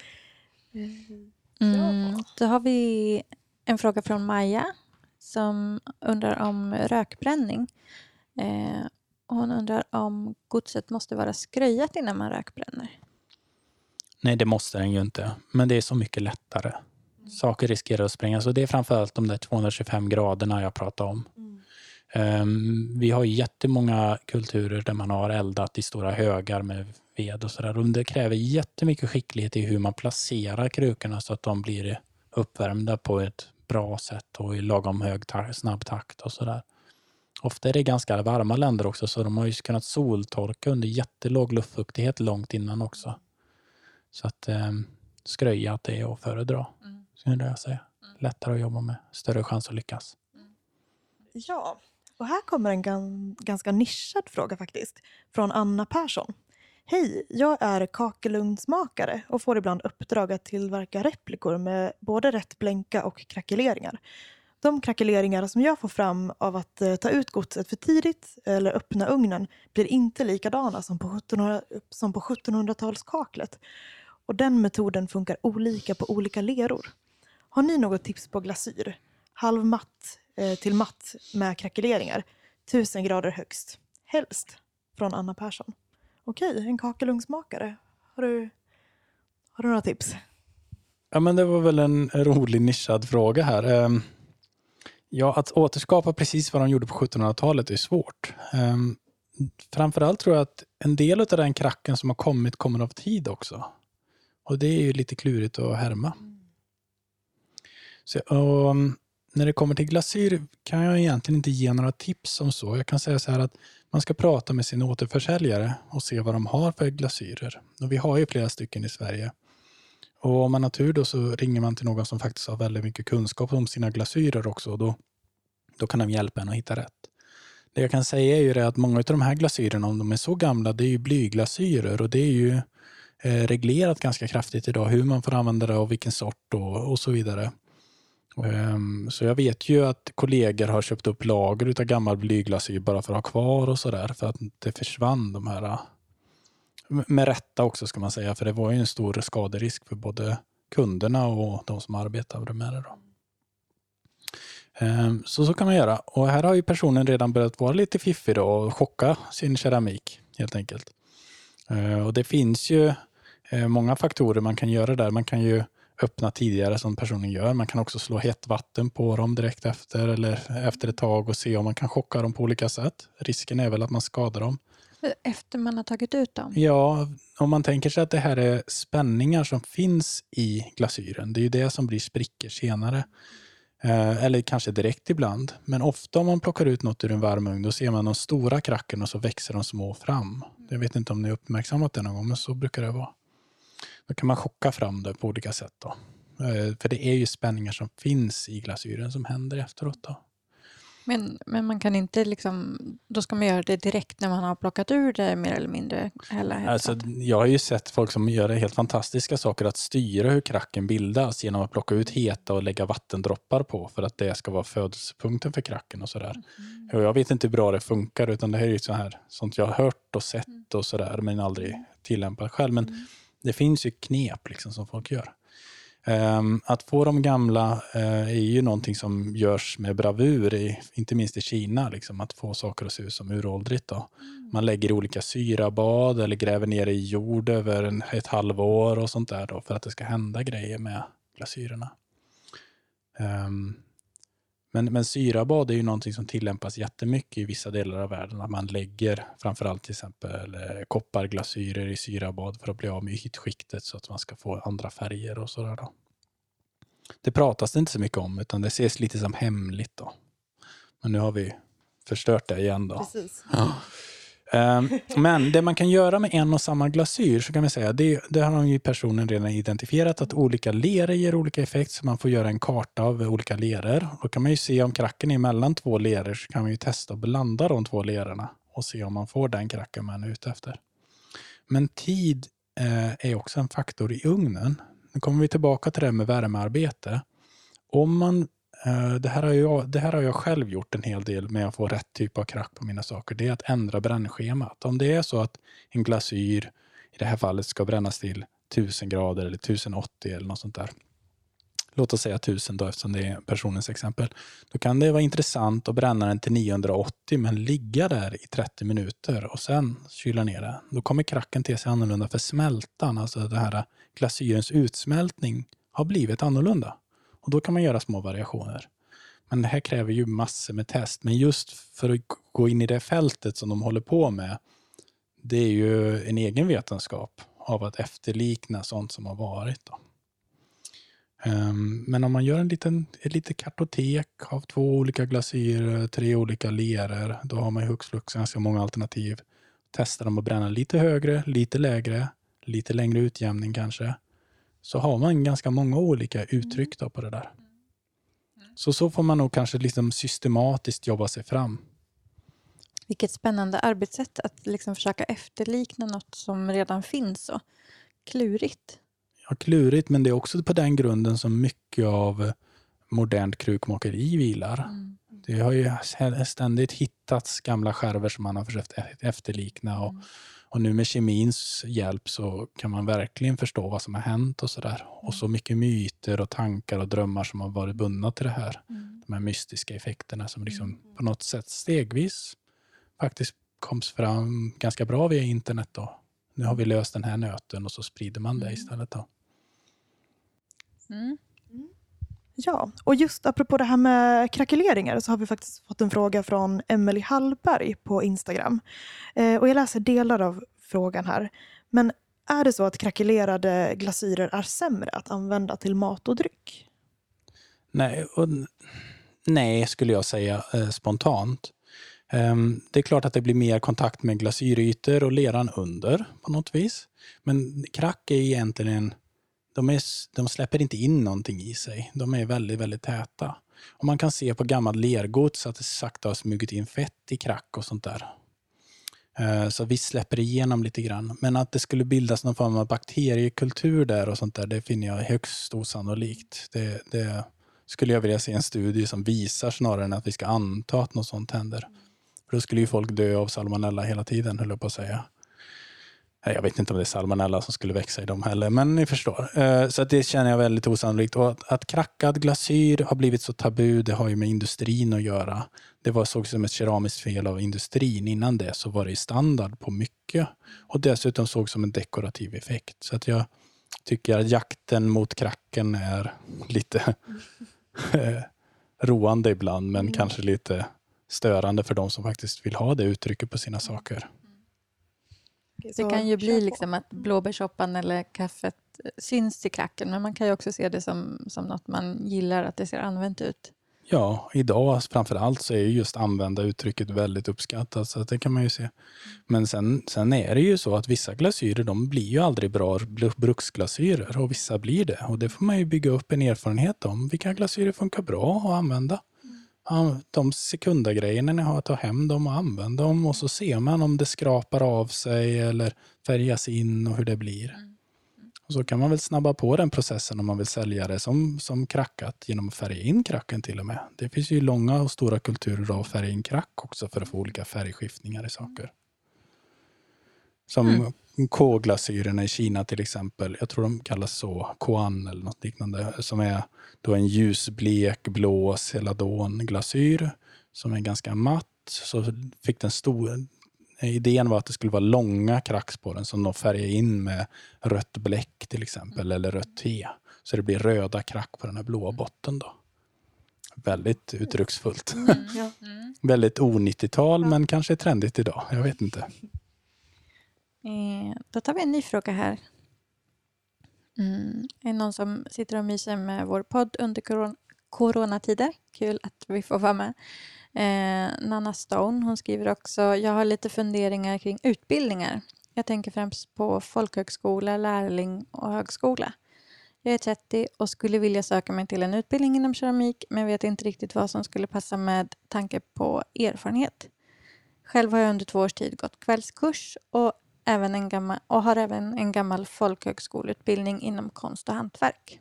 Mm. Då har vi en fråga från Maja som undrar om rökbränning. Eh, hon undrar om godset måste vara skröjat innan man rökbränner. Nej, det måste den ju inte. Men det är så mycket lättare saker riskerar att sprängas och det är framförallt de där 225 graderna jag pratade om. Mm. Um, vi har jättemånga kulturer där man har eldat i stora högar med ved och sådär. det kräver jättemycket skicklighet i hur man placerar krukorna så att de blir uppvärmda på ett bra sätt och i lagom hög ta snabb takt och sådär. Ofta är det ganska varma länder också så de har ju kunnat soltorka under jättelåg luftfuktighet långt innan också. Så att eh, skröja det är att föredra, mm. Skulle jag säga. Lättare att jobba med, större chans att lyckas. Ja, och här kommer en ganska nischad fråga faktiskt. Från Anna Persson. Hej, jag är kakelugnsmakare och får ibland uppdrag att tillverka replikor med både rätt blänka och krackeleringar. De krackeleringar som jag får fram av att eh, ta ut godset för tidigt eller öppna ugnen blir inte likadana som på 1700-talskaklet. Och den metoden funkar olika på olika leror. Har ni något tips på glasyr? Halvmatt eh, till matt med krackeleringar. 1000 grader högst. Helst. Från Anna Persson. Okej, en kakelugnsmakare. Har du, har du några tips? Ja, men det var väl en rolig nischad fråga här. Ehm, ja, att återskapa precis vad de gjorde på 1700-talet är svårt. Ehm, framförallt tror jag att en del av den kracken som har kommit kommer av tid också. Och det är ju lite klurigt att härma. Så, och, um, när det kommer till glasyr kan jag egentligen inte ge några tips om så. Jag kan säga så här att man ska prata med sin återförsäljare och se vad de har för glasyrer. Och vi har ju flera stycken i Sverige. Och om man har tur då så ringer man till någon som faktiskt har väldigt mycket kunskap om sina glasyrer också. Och då, då kan de hjälpa en att hitta rätt. Det jag kan säga är ju det att många av de här glasyrerna, om de är så gamla, det är ju blyglasyrer och det är ju eh, reglerat ganska kraftigt idag hur man får använda det och vilken sort och, och så vidare. Um, så jag vet ju att kollegor har köpt upp lager av gammal blyglasyr bara för att ha kvar och sådär för att det försvann de här med rätta också ska man säga, för det var ju en stor skaderisk för både kunderna och de som arbetade med det. Då. Um, så så kan man göra. Och här har ju personen redan börjat vara lite fiffig då och chocka sin keramik helt enkelt. Uh, och det finns ju uh, många faktorer man kan göra där. Man kan ju öppna tidigare som personen gör. Man kan också slå hett vatten på dem direkt efter eller efter ett tag och se om man kan chocka dem på olika sätt. Risken är väl att man skadar dem. Efter man har tagit ut dem? Ja, om man tänker sig att det här är spänningar som finns i glasyren. Det är ju det som blir sprickor senare. Eh, eller kanske direkt ibland. Men ofta om man plockar ut något ur en varm ugn då ser man de stora kracken och så växer de små fram. Jag vet inte om ni uppmärksammat det någon gång, men så brukar det vara. Då kan man chocka fram det på olika sätt. Då. Eh, för det är ju spänningar som finns i glasyren som händer efteråt. Då. Men, men man kan inte liksom, då ska man göra det direkt när man har plockat ur det mer eller mindre? Hela alltså, jag har ju sett folk som gör helt fantastiska saker att styra hur kracken bildas genom att plocka ut heta och lägga vattendroppar på för att det ska vara födelsepunkten för kracken och sådär. Mm. Jag vet inte hur bra det funkar utan det här är ju så här, sånt jag har hört och sett mm. och sådär men aldrig tillämpat själv. Men mm. Det finns ju knep liksom som folk gör. Um, att få de gamla uh, är ju någonting som görs med bravur, i, inte minst i Kina, liksom, att få saker att se ut som uråldrigt. Då. Mm. Man lägger olika syrabad eller gräver ner i jord över en, ett halvår och sånt där då, för att det ska hända grejer med glasyrerna. Um, men, men syrabad är ju någonting som tillämpas jättemycket i vissa delar av världen. Att man lägger framförallt till exempel eh, kopparglasyrer i syrabad för att bli av med hitskiktet så att man ska få andra färger och sådär. Då. Det pratas det inte så mycket om utan det ses lite som hemligt. då. Men nu har vi förstört det igen. då. Precis. Ja. Ehm, men det man kan göra med en och samma glasyr, så kan man säga, det, det har ju personen redan identifierat, att olika leror ger olika effekt, så man får göra en karta av olika leror. Då kan man ju se om kracken är mellan två leror, så kan man ju testa att blanda de två lerorna och se om man får den kracken man är ute efter. Men tid eh, är också en faktor i ugnen. Nu kommer vi tillbaka till det här med värmearbete. Om man Eh, det här, har jag, det här har jag själv gjort en hel del med att få rätt typ av krack på mina saker. Det är att ändra brännschemat. Om det är så att en glasyr i det här fallet ska brännas till 1000 grader eller 1080 eller något sånt där. Låt oss säga 1000 då eftersom det är personens exempel. Då kan det vara intressant att bränna den till 980 men ligga där i 30 minuter och sen kyla ner det. Då kommer kracken till sig annorlunda för smältan, alltså den här glasyrens utsmältning har blivit annorlunda. Och Då kan man göra små variationer. Men det här kräver ju massor med test. Men just för att gå in i det fältet som de håller på med, det är ju en egen vetenskap av att efterlikna sånt som har varit. Då. Ehm, men om man gör en liten, ett litet kartotek av två olika glasyrer, tre olika leror, då har man ju hux flux ganska många alternativ. Testar dem att bränna lite högre, lite lägre, lite längre utjämning kanske. Så har man ganska många olika uttryck då på det där. Så så får man nog kanske liksom systematiskt jobba sig fram. Vilket spännande arbetssätt att liksom försöka efterlikna något som redan finns. Och klurigt. Ja, klurigt, men det är också på den grunden som mycket av modernt krukmakeri vilar. Mm. Det har ju ständigt hittats gamla skärvor som man har försökt e- efterlikna. Och, Mm. Och nu med kemins hjälp så kan man verkligen förstå vad som har hänt och sådär. Och så mycket myter och tankar och drömmar som har varit bundna till det här. Mm. De här mystiska effekterna som liksom på något sätt stegvis faktiskt koms fram ganska bra via internet. Då. Nu har vi löst den här nöten och så sprider man det Mm. istället. Då. Mm. Ja, och just apropå det här med krackeleringar så har vi faktiskt fått en fråga från Emelie Hallberg på Instagram. Eh, och jag läser delar av frågan här. Men är det så att krackelerade glasyrer är sämre att använda till mat och dryck? Nej, och, nej, skulle jag säga eh, spontant. Ehm, det är klart att det blir mer kontakt med glasyrytor och leran under på något vis. Men krack är egentligen, de, är, de släpper inte in någonting i sig. De är väldigt, väldigt täta. Och man kan se på gammal lergods att det sakta har smugit in fett i krack och sånt där. Eh, så vi släpper igenom lite grann. Men att det skulle bildas någon form av bakteriekultur där och sånt där, det finner jag högst osannolikt. Det, det skulle jag vilja se en studie som visar snarare än att vi ska anta att något sånt händer. För då skulle ju folk dö av salmonella hela tiden, höll jag på att säga. Jag vet inte om det är salmonella som skulle växa i dem heller, men ni förstår. Eh, Så det känner jag väldigt osannolikt. Och att, att krackad glasyr har blivit så tabu, det har ju med industrin att göra. Det var sågs som ett keramiskt fel av industrin. Innan det så var det standard på mycket. Och dessutom sågs som en dekorativ effekt. Så att jag tycker att jakten mot kracken är lite eh, roande ibland, men kanske lite störande för de som faktiskt vill ha det uttrycket på sina saker. Det kan ju bli liksom att blåbärssoppan eller kaffet eh, syns i klacken men man kan ju också se det som, som något man gillar, att det ser använt ut. Ja, idag framför allt så är ju just använda uttrycket väldigt uppskattat, så att det kan man ju se. Men sen, sen är det ju så att vissa glasyrer, de blir ju aldrig bra bruksglasyrer och vissa blir det. Och det får man ju bygga upp en erfarenhet om. Vilka glasyrer funkar bra att använda? De sekundagrejerna ni har, ta hem dem och använda dem och så ser man om det skrapar av sig eller färgas in och hur det blir. Och så kan man väl snabba på den processen om man vill sälja det som, som krackat genom att färga in kracken till och med. Det finns ju långa och stora kulturer av att färga in krack också för att få olika färgskiftningar i saker. Som Mm. K-glasyrerna i Kina till exempel. Jag tror de kallas så, Koan eller något liknande. Som är då en ljusblek blå celadonglasyr som är ganska matt. Så fick den stor, idén var att det skulle vara långa kracks på den som de färgar in med rött bläck till exempel eller rött te. Så det blir röda krack på den här blåa botten då. Väldigt uttrycksfullt. Ja. Väldigt o-90-tal men kanske trendigt idag. Jag vet inte. Eh, då tar vi en ny fråga här. Mm. Är det någon som sitter och myser med vår podd under coronatider? Kul att vi får vara med. Eh, Nanna Stone hon skriver också Jag har lite funderingar kring utbildningar. Jag tänker främst på folkhögskola, lärling och högskola. Jag är 30 och skulle vilja söka mig till en utbildning inom keramik men vet inte riktigt vad som skulle passa med tanke på erfarenhet. Själv har jag under två års tid gått kvällskurs och, även en gammal, och har även en gammal folkhögskoleutbildning inom konst och hantverk.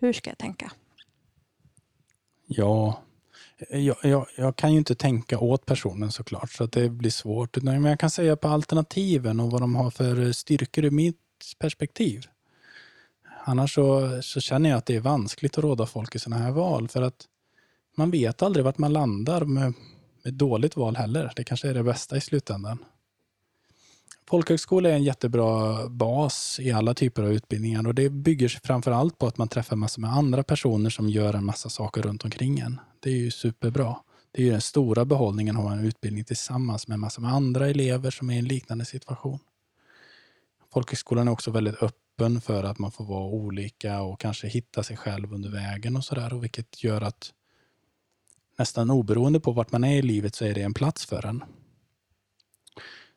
Hur ska jag tänka? Ja, jag, jag, jag kan ju inte tänka åt personen såklart, så att det blir svårt. Men jag kan säga på alternativen och vad de har för styrkor ur mitt perspektiv. Annars så, så känner jag att det är vanskligt att råda folk i sådana här val, för att man vet aldrig vart man landar med, med dåligt val heller. Det kanske är det bästa i slutändan. Folkhögskola är en jättebra bas i alla typer av utbildningar och det bygger sig framför allt på att man träffar massor med andra personer som gör en massa saker runt omkring en. Det är ju superbra. Det är ju den stora behållningen att ha en utbildning tillsammans med massor med andra elever som är i en liknande situation. Folkhögskolan är också väldigt öppen öppen för att man får vara olika och kanske hitta sig själv under vägen och sådär. Vilket gör att nästan oberoende på vart man är i livet så är det en plats för en.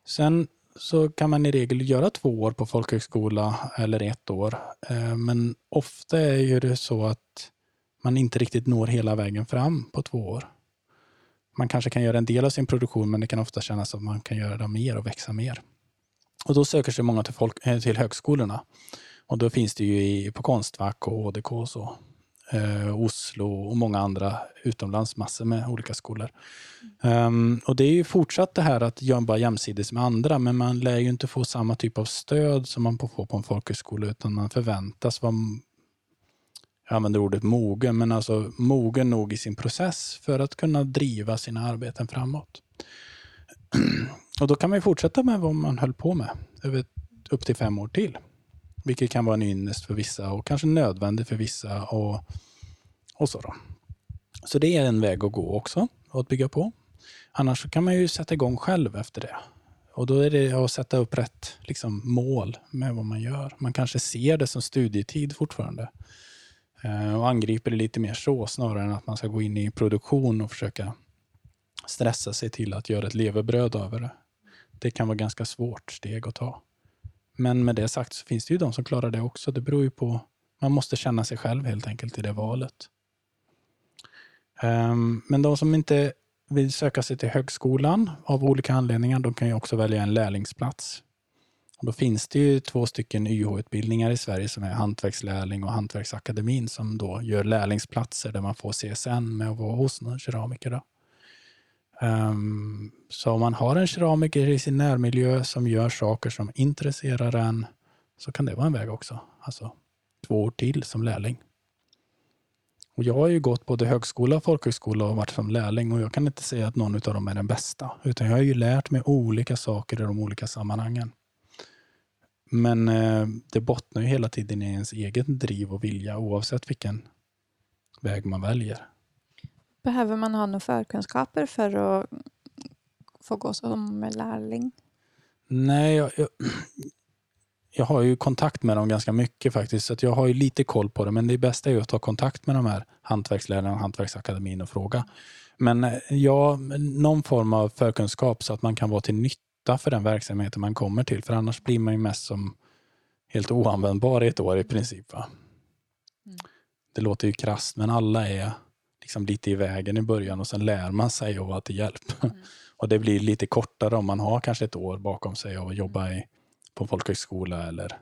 Sen så kan man i regel göra två år på folkhögskola eller ett år. Eh, men ofta är det så att man inte riktigt når hela vägen fram på två år. Man kanske kan göra en del av sin produktion men det kan ofta kännas som att man kan göra mer och växa mer. Och Då söker sig många till, folk, eh, till högskolorna. Och Då finns det ju i, på Konstfack och HDK och så eh, Oslo och många andra utomlands, massor med olika skolor. Um, och Det är ju fortsatt det här att jobba jämsides med andra, men man lär ju inte få samma typ av stöd som man får på en folkhögskola, utan man förväntas vara jag använder ordet mogen, men alltså mogen nog i sin process för att kunna driva sina arbeten framåt. Och Då kan man fortsätta med vad man höll på med över, upp till fem år till. Vilket kan vara en ynnest för vissa och kanske nödvändigt för vissa. Och, och så, då. så det är en väg att gå också, att bygga på. Annars kan man ju sätta igång själv efter det. Och Då är det att sätta upp rätt liksom, mål med vad man gör. Man kanske ser det som studietid fortfarande eh, och angriper det lite mer så snarare än att man ska gå in i produktion och försöka stressa sig till att göra ett levebröd över det. Det kan vara ganska svårt steg att ta. Men med det sagt så finns det ju de som klarar det också. Det beror ju på, man måste känna sig själv helt enkelt i det valet. Ehm, men de som inte vill söka sig till högskolan av olika anledningar, de kan ju också välja en lärlingsplats. Och då finns det ju två stycken YH-utbildningar i Sverige som är hantverkslärling och Hantverksakademin som då gör lärlingsplatser där man får CSN med att vara hos någon keramiker. Då. Um, så om man har en keramiker i sin närmiljö som gör saker som intresserar en så kan det vara en väg också. Alltså två år till som lärling. Och jag har ju gått både högskola och folkhögskola och varit som lärling och jag kan inte säga att någon av dem är den bästa. Utan jag har ju lärt mig olika saker i de olika sammanhangen. Men eh, det bottnar ju hela tiden i ens egen driv och vilja oavsett vilken väg man väljer. Behöver man ha några förkunskaper för att få gå som lärling? Nej, jag, jag, jag, har ju kontakt med dem ganska mycket faktiskt, så jag har ju lite koll på det. Men det bästa är ju att ta kontakt med de här hantverkslärarna och Hantverksakademin och fråga. Men eh, ja, någon form av förkunskap så att man kan vara till nytta för den verksamheten man kommer till. För annars blir man ju mest som helt oanvändbar i ett år i princip. Va? Mm. Det låter ju krasst, men alla är liksom lite i vägen i början och sen lär man sig att vara till hjälp. Mm. och det blir lite kortare om man har kanske ett år bakom sig och jobba i, på folkhögskola eller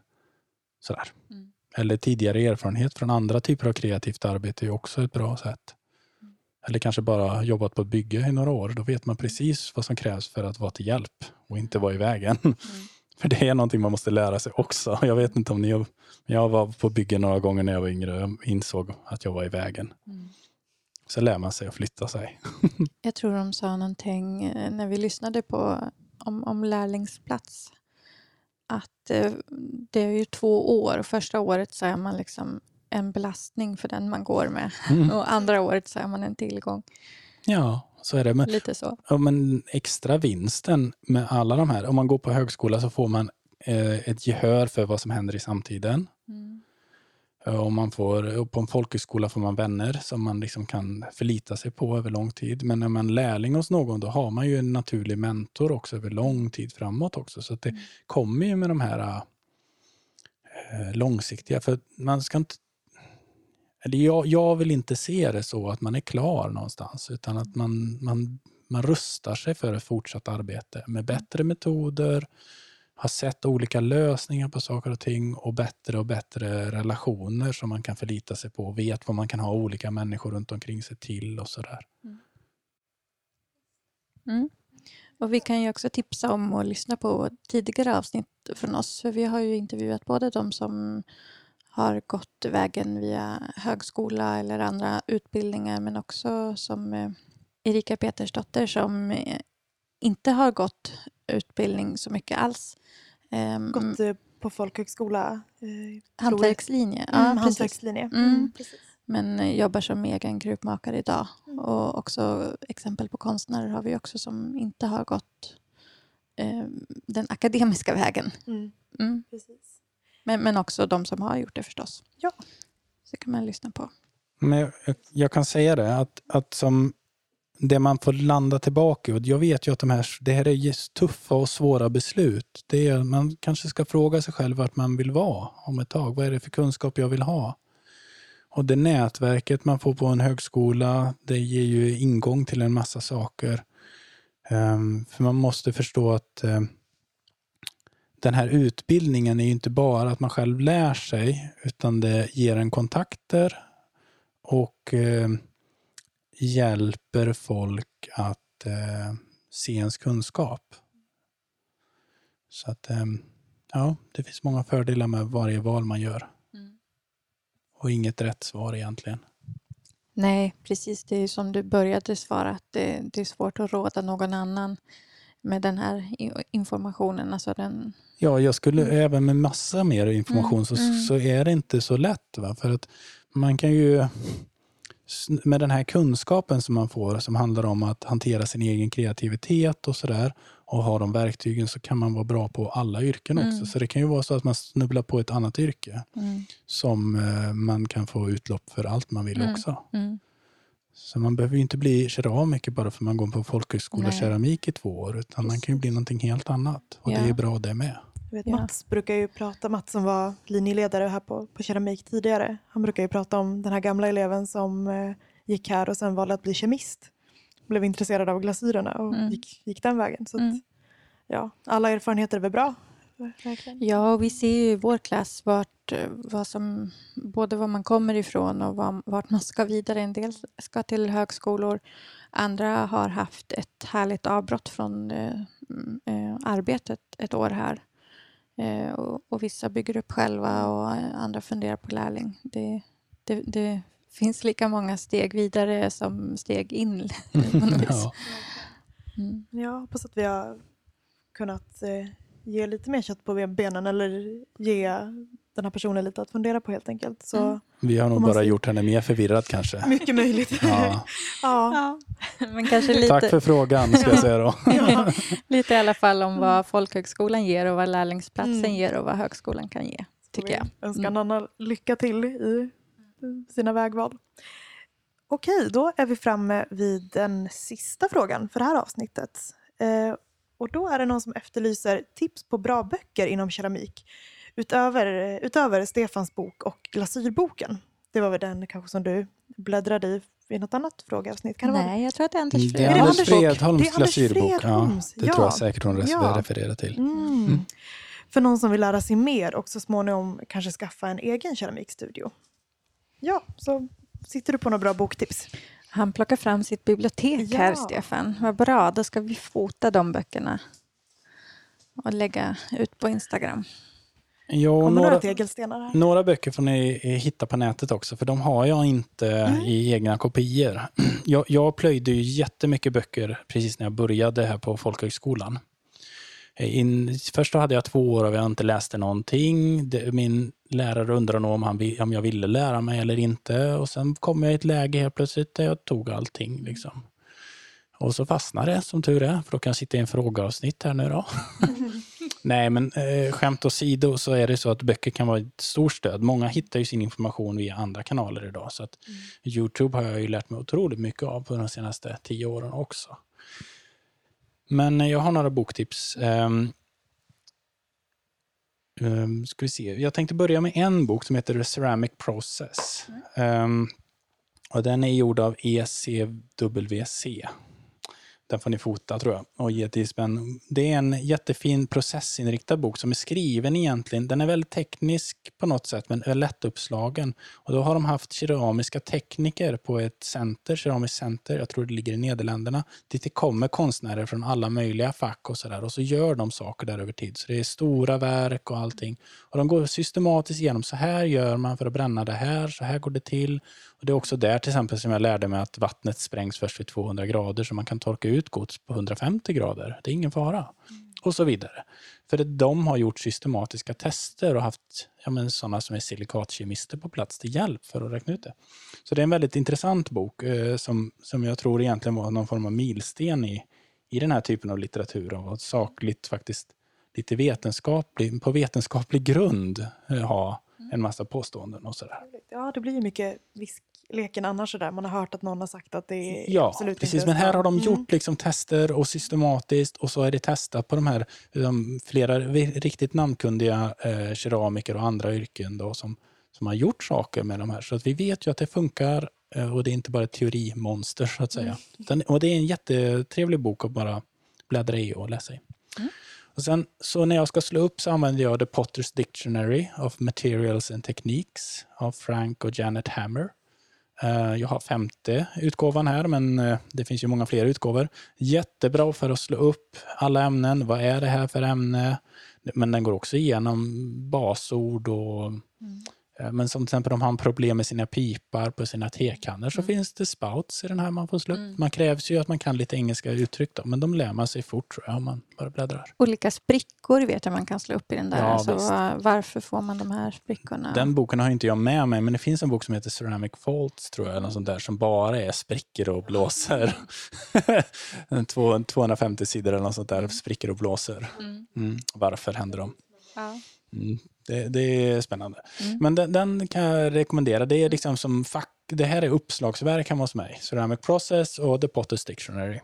sådär. Mm. Eller tidigare erfarenhet från andra typer av kreativt arbete är också ett bra sätt. Mm. Eller kanske bara jobbat på ett bygge i några år. Då vet man precis vad som krävs för att vara till hjälp och inte vara i vägen. Mm. För det är någonting man måste lära sig också. Jag vet inte om ni jag var på bygge några gånger när jag var yngre och insåg att jag var i vägen. Mm. Så lär man sig att flytta sig. jag tror de sa någonting eh, när vi lyssnade på om, om lärlingsplats. Att eh, det är ju två år. Första året så är man liksom en belastning för den man går med. Mm. Och andra året så är man en tillgång. Ja, så är det. Men, Lite så. Ja, men extra vinsten med alla de här, om man går på högskola så får man eh, ett gehör för vad som händer i samtiden. Mm. Och man får, på en folkhögskola får man vänner som man liksom kan förlita sig på över lång tid. Men när man är lärling hos någon då har man ju en naturlig mentor också över lång tid framåt också. Så det mm. kommer ju med de här äh, långsiktiga, för man ska inte eller jag, jag vill inte se det så att man är klar någonstans utan att man, man, man rustar sig för ett fortsatt arbete med bättre metoder, har sett olika lösningar på saker och ting och bättre och bättre relationer som man kan förlita sig på och vet vad man kan ha olika människor runt omkring sig till och sådär. Mm. Mm. Och vi kan ju också tipsa om att lyssna på tidigare avsnitt från oss. För vi har ju intervjuat både de som har gått vägen via högskola eller andra utbildningar men också som eh, Erika Petersdotter som eh, inte har gått utbildning så mycket alls. Um, Gått eh, på folkhögskola? Eh, hantverkslinje. Mm, ja, hantverkslinje. Mm. Mm, Men eh, jobbar som egen krukmakare idag. Mm. Och också exempel på konstnärer har vi också som inte har gått eh, den akademiska vägen. Mm. Mm. Precis. Men, men också de som har gjort det förstås. Ja. Så kan man lyssna på. Men jag, jag kan säga det, att, att som det man får landa tillbaka i, och jag vet ju att de här, det här är just tuffa och svåra beslut. Det är, man kanske ska fråga sig själv vart man vill vara om ett tag. Vad är det för kunskap jag vill ha? Och det nätverket man får på en högskola, det ger ju ingång till en massa saker. Um, för man måste förstå att um, den här utbildningen är ju inte bara att man själv lär sig, utan det ger en kontakter och um, hjälper folk att eh, se ens kunskap. Så att, eh, ja, det finns många fördelar med varje val man gör. Mm. Och inget rätt svar egentligen. Nej, precis. Det är som du började svara, att det, det är svårt att råda någon annan med den här informationen. Alltså den... Ja, jag skulle mm. även med massa mer information mm, så, mm. så är det inte så lätt. Va? För att man kan ju med den här kunskapen som man får som handlar om att hantera sin egen kreativitet och sådär och ha de verktygen så kan man vara bra på alla yrken mm. också. Så det kan ju vara så att man snubblar på ett annat yrke mm. som eh, man kan få utlopp för allt man vill mm. också. Mm. Så man behöver ju inte bli keramiker bara för man går på folkhögskola Nej. keramik i två år utan man kan ju bli någonting helt annat och ja. det är bra det med. Vet, ja. Mats brukar ju prata, Mats som var linjeledare här på, på keramik tidigare, han brukar ju prata om den här gamla eleven som eh, gick här och sen valde att bli kemist. Blev intresserad av glasyrerna och mm. gick, gick den vägen. Så att, mm. ja, alla erfarenheter är väl bra? Verkligen. Ja, och vi ser ju i vår klass vart, vad som, både var man kommer ifrån och var, vart man ska vidare. En del ska till högskolor, andra har haft ett härligt avbrott från eh, eh, arbetet ett år här. Eh, och, och, vissa bygger upp själva och andra funderar på lärling. Det, det, det finns lika många steg vidare som steg in. ja. Mm. Jag hoppas att vi har kunnat eh, ge lite mer kött på benen eller ge den här personen lite att fundera på helt enkelt. Så mm. Vi har nog bara se... gjort henne mer förvirrad kanske. Mycket möjligt. Ja. ja. Men kanske lite... Tack för frågan ska jag säga då. ja. Lite i alla fall om vad folkhögskolan ger och vad lärlingsplatsen mm. ger och vad högskolan kan ge. Tycker jag. önskar mm. Nanna lycka till i sina vägval. Okej, då är vi framme vid den sista frågan för det här avsnittet. Eh, och då är det någon som efterlyser tips på bra böcker inom keramik utöver, utöver Stefans bok och glasyrboken. Det var väl den kanske som du bläddrade i i något annat frågeavsnitt? Kan det Nej, vara? jag tror att det är Anders Fredholms. Det är Anders Fredholms glasyrbok. Ja, det ja. tror jag säkert hon ja. refererar till. Mm. Mm. För någon som vill lära sig mer och så småningom kanske skaffa en egen keramikstudio. Ja, så sitter du på några bra boktips? Han plockar fram sitt bibliotek ja. här, Stefan. Vad bra, då ska vi fota de böckerna och lägga ut på Instagram. Ja, några, några böcker får ni hitta på nätet också, för de har jag inte mm. i egna kopior. Jag, jag plöjde ju jättemycket böcker precis när jag började här på folkhögskolan. In, först hade jag två år och jag inte läste någonting. Min lärare undrade nog om, han, om jag ville lära mig eller inte. Och Sen kom jag i ett läge helt plötsligt där jag tog allting. Liksom. Och så fastnade det som tur är, för då kan jag sitta i en frågeavsnitt här nu då. Nej, men eh, skämt åsido så är det så att böcker kan vara ett stort stöd. Många hittar ju sin information via andra kanaler idag. Så att mm. Youtube har jag ju lärt mig otroligt mycket av på de senaste tio åren också. Men jag har några boktips. Um, um, ska vi se. Jag tänkte börja med en bok som heter The Ceramic Process. Um, och den är gjord av ECWC. Den får ni fota tror jag och ge till spänn. Det är en jättefin processinriktad bok som är skriven egentligen. Den är väldigt teknisk på något sätt men är lättuppslagen. Och då har de haft keramiska tekniker på ett center, keramiskt center, jag tror det ligger i Nederländerna. Dit det kommer konstnärer från alla möjliga fack och sådär och så gör de saker där över tid. Så det är stora verk och allting. Och de går systematiskt igenom, så här gör man för att bränna det här, så här går det till. Och Det är också där till exempel som jag lärde mig att vattnet sprängs först vid 200 grader så man kan torka ut gods på 150 grader. Det är ingen fara. Mm. Och så vidare. För de har gjort systematiska tester och haft ja, men sådana som är silikatkemister på plats till hjälp för att räkna ut det. Så det är en väldigt intressant bok eh, som, som jag tror egentligen var någon form av milsten i, i den här typen av litteratur och sakligt faktiskt lite vetenskaplig, på vetenskaplig grund eh, ha en massa påståenden och sådär. Ja, det blir ju mycket viskleken annars sådär. Man har hört att någon har sagt att det är Ja, absolut precis. inte Men här har de Mm. gjort liksom tester och systematiskt och så är det testat på de här de, flera riktigt namnkundiga eh, keramiker och andra yrken då, som, som har gjort saker med de här. Så att vi vet ju att det funkar eh, och det är inte bara ett teorimonster så att säga. Utan, och det är en jättetrevlig bok att bara bläddra i och läsa i. Och sen, så när jag ska slå upp så använder jag The Potter's Dictionary of Materials and Techniques av Frank och Janet Hammer. Eh, jag har femte utgåvan här, men eh, det finns ju många fler utgåvor. Jättebra för att slå upp alla ämnen. Vad är det här för ämne? Men den går också igenom basord och mm men som till exempel om han har problem med sina pipar på sina tekannor så finns det spouts i den här man får slå upp. Man krävs ju att man kan lite engelska uttryck då, men de lär man sig fort tror jag om man bara bläddrar. Olika sprickor vet jag man kan slå upp i den där. Ja, alltså, varför får man de här sprickorna? Den boken har inte jag med mig, men det finns en bok som heter Ceramic Faults, tror jag, eller sånt där, som bara är sprickor och blåser. En två- 250 sidor eller något sånt där, sprickor och blåser. Mm. Varför händer de? Ja. Mm. Det, det är spännande. Men den, den kan jag rekommendera. Det är liksom som fack, det här är uppslagsverk hemma hos mig. Ceramic Process och The Potter's Dictionary.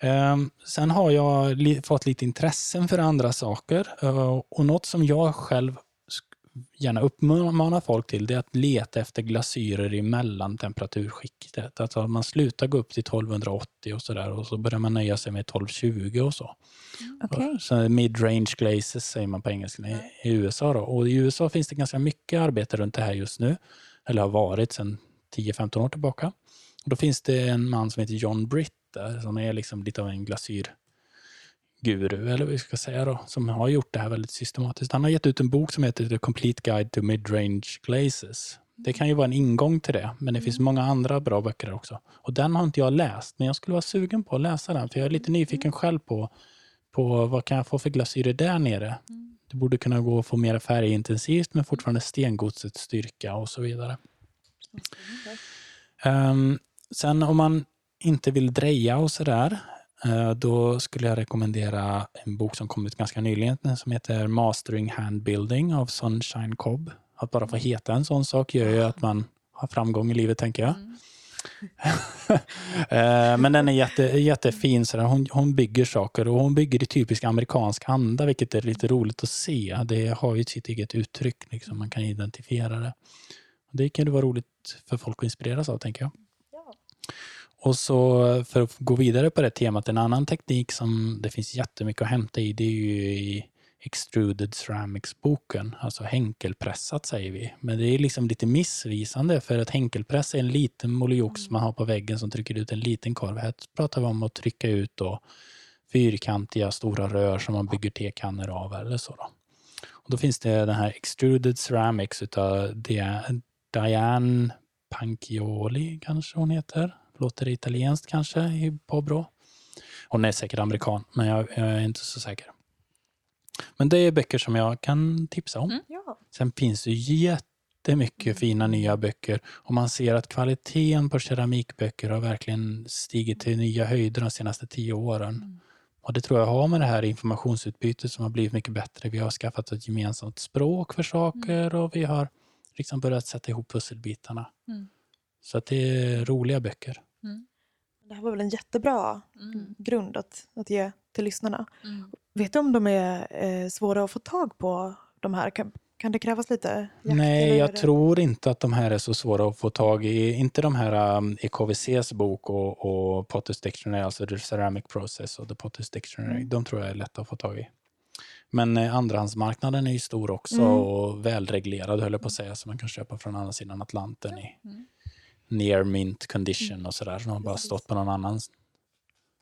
Ehm, sen har jag li, fått lite intressen för andra saker. eh, och något som jag själv gärna uppmanar folk till det är att leta efter glasyrer i mellantemperaturskiktet. Alltså att man slutar gå upp till 1280 och sådär och så börjar man nöja sig med 1220 och så. Okej. Så mid-range glazes säger man på engelska i, i USA. Då. Och I USA finns det ganska mycket arbete runt det här just nu. Eller har varit sedan 10-15 år tillbaka. Och då finns det en man som heter John Britt där, som är liksom lite av en glasyrguru, eller vad vi ska säga då, som har gjort det här väldigt systematiskt. Han har gett ut en bok som heter The Complete Guide to Mid-Range Glazes. Det kan ju vara en ingång till det, men det finns många andra bra böcker också. Och den har inte jag läst, men jag skulle vara sugen på att läsa den, för jag är lite nyfiken själv på på vad kan jag få för glasyrer där nere. Det borde kunna gå att få mer färgintensivt men fortfarande stengodsets styrka och så vidare. Ehm, sen om man inte vill dreja och sådär, då skulle jag rekommendera en bok som kom ut ganska nyligen som heter Mastering Handbuilding av Sunshine Cobb. Att bara få heta en sån sak gör ju att man har framgång i livet tänker jag. Eh, Men den är jätte, jättefin. Så. Hon, hon bygger saker och hon bygger i typisk amerikansk anda, vilket är lite roligt att se. Det har ju sitt eget uttryck, liksom. man kan identifiera det. Det kan ju vara roligt för folk att inspireras av, tänker jag. Och så för att gå vidare på det temat, en annan teknik som det finns jättemycket att hämta i, det är ju i Extruded Ceramics-boken, alltså henkelpressat säger vi. Men det är liksom lite missvisande för att henkelpress är en liten molyox man har på väggen som trycker ut en liten korv. Här pratar vi om att trycka ut då fyrkantiga stora rör som man bygger tekannor av eller så. Då. Och då finns det den här Extruded Ceramics utav Diane Pancioli kanske hon heter. Låter italienskt kanske i påbrå. Hon är säkert amerikan, men jag, jag är inte så säker. Men det är böcker som jag kan tipsa om. Ja. Sen finns det jättemycket fina nya böcker och man ser att kvaliteten på keramikböcker har verkligen stigit till nya höjder de senaste tio åren. Och det tror jag har med det här informationsutbytet som har blivit mycket bättre. Vi har skaffat ett gemensamt språk för saker och vi har liksom börjat sätta ihop pusselbitarna. Mm. Så att det är roliga böcker. Det här var väl en jättebra Mm. grund att, att ge till lyssnarna. Mm. Vet du om de är eh, svåra att få tag på, de här? Kan, kan det krävas lite jakt? Nej, jag tror inte att de här är så svåra att få tag i. Inte de här um, EKVCs bok och, och Potter's Dictionary, alltså The Ceramic Process och The Potter's Dictionary. Mm. De tror jag är lätta att få tag i. Men eh, andrahandsmarknaden är ju stor också Mm. och välreglerad höll jag på att säga, så man kan köpa från andra sidan Atlanten i Mm. Near mint condition och sådär. Så de har bara stått på någon annans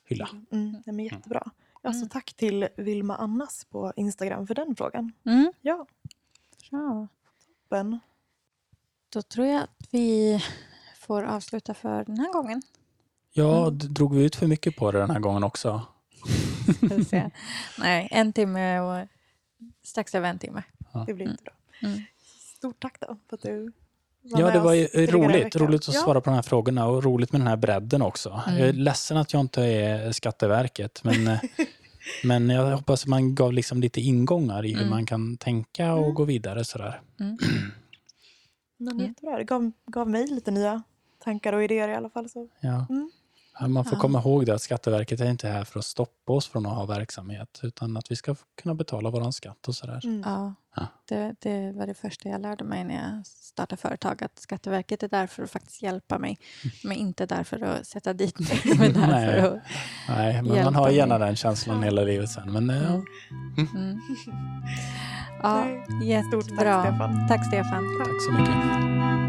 hylla. Mm, nej, men jättebra. Ja, så Mm. tack till Vilma Annas på Instagram för den frågan. Mm. Ja, Bra. Ben. Då tror jag att vi får avsluta för den här gången. Ja, Mm. drog vi ut för mycket på det den här gången också? Nej, en timme och strax över en timme. Det blir jättebra. Mm. Stort tack då för att du Ja, det var roligt, roligt att ja. svara på de här frågorna och roligt med den här bredden också. Mm. Jag är ledsen att jag inte är Skatteverket, men Men jag hoppas att man gav liksom lite ingångar i hur Mm. man kan tänka och Mm. gå vidare sådär. Mm. Men Mm. jättebra. Det gav, gav mig lite nya tankar och idéer i alla fall. Så. Ja. Mm. Ja, Man får Ja. komma ihåg det att Skatteverket är inte här för att stoppa oss från att ha verksamhet utan att vi ska kunna betala vår skatt och sådär. Mm. Ja, Ja. det, det var det första jag lärde mig när jag startade företag. Att Skatteverket är där för att faktiskt hjälpa mig. Men inte där för att sätta dit mig. De är där Nej. för att, Nej, men man har gärna mig. den känslan hela livet sen. Men ja, mm. Ja, Nej. Stort tack jättebra. Stefan. Tack Stefan. tack så mycket.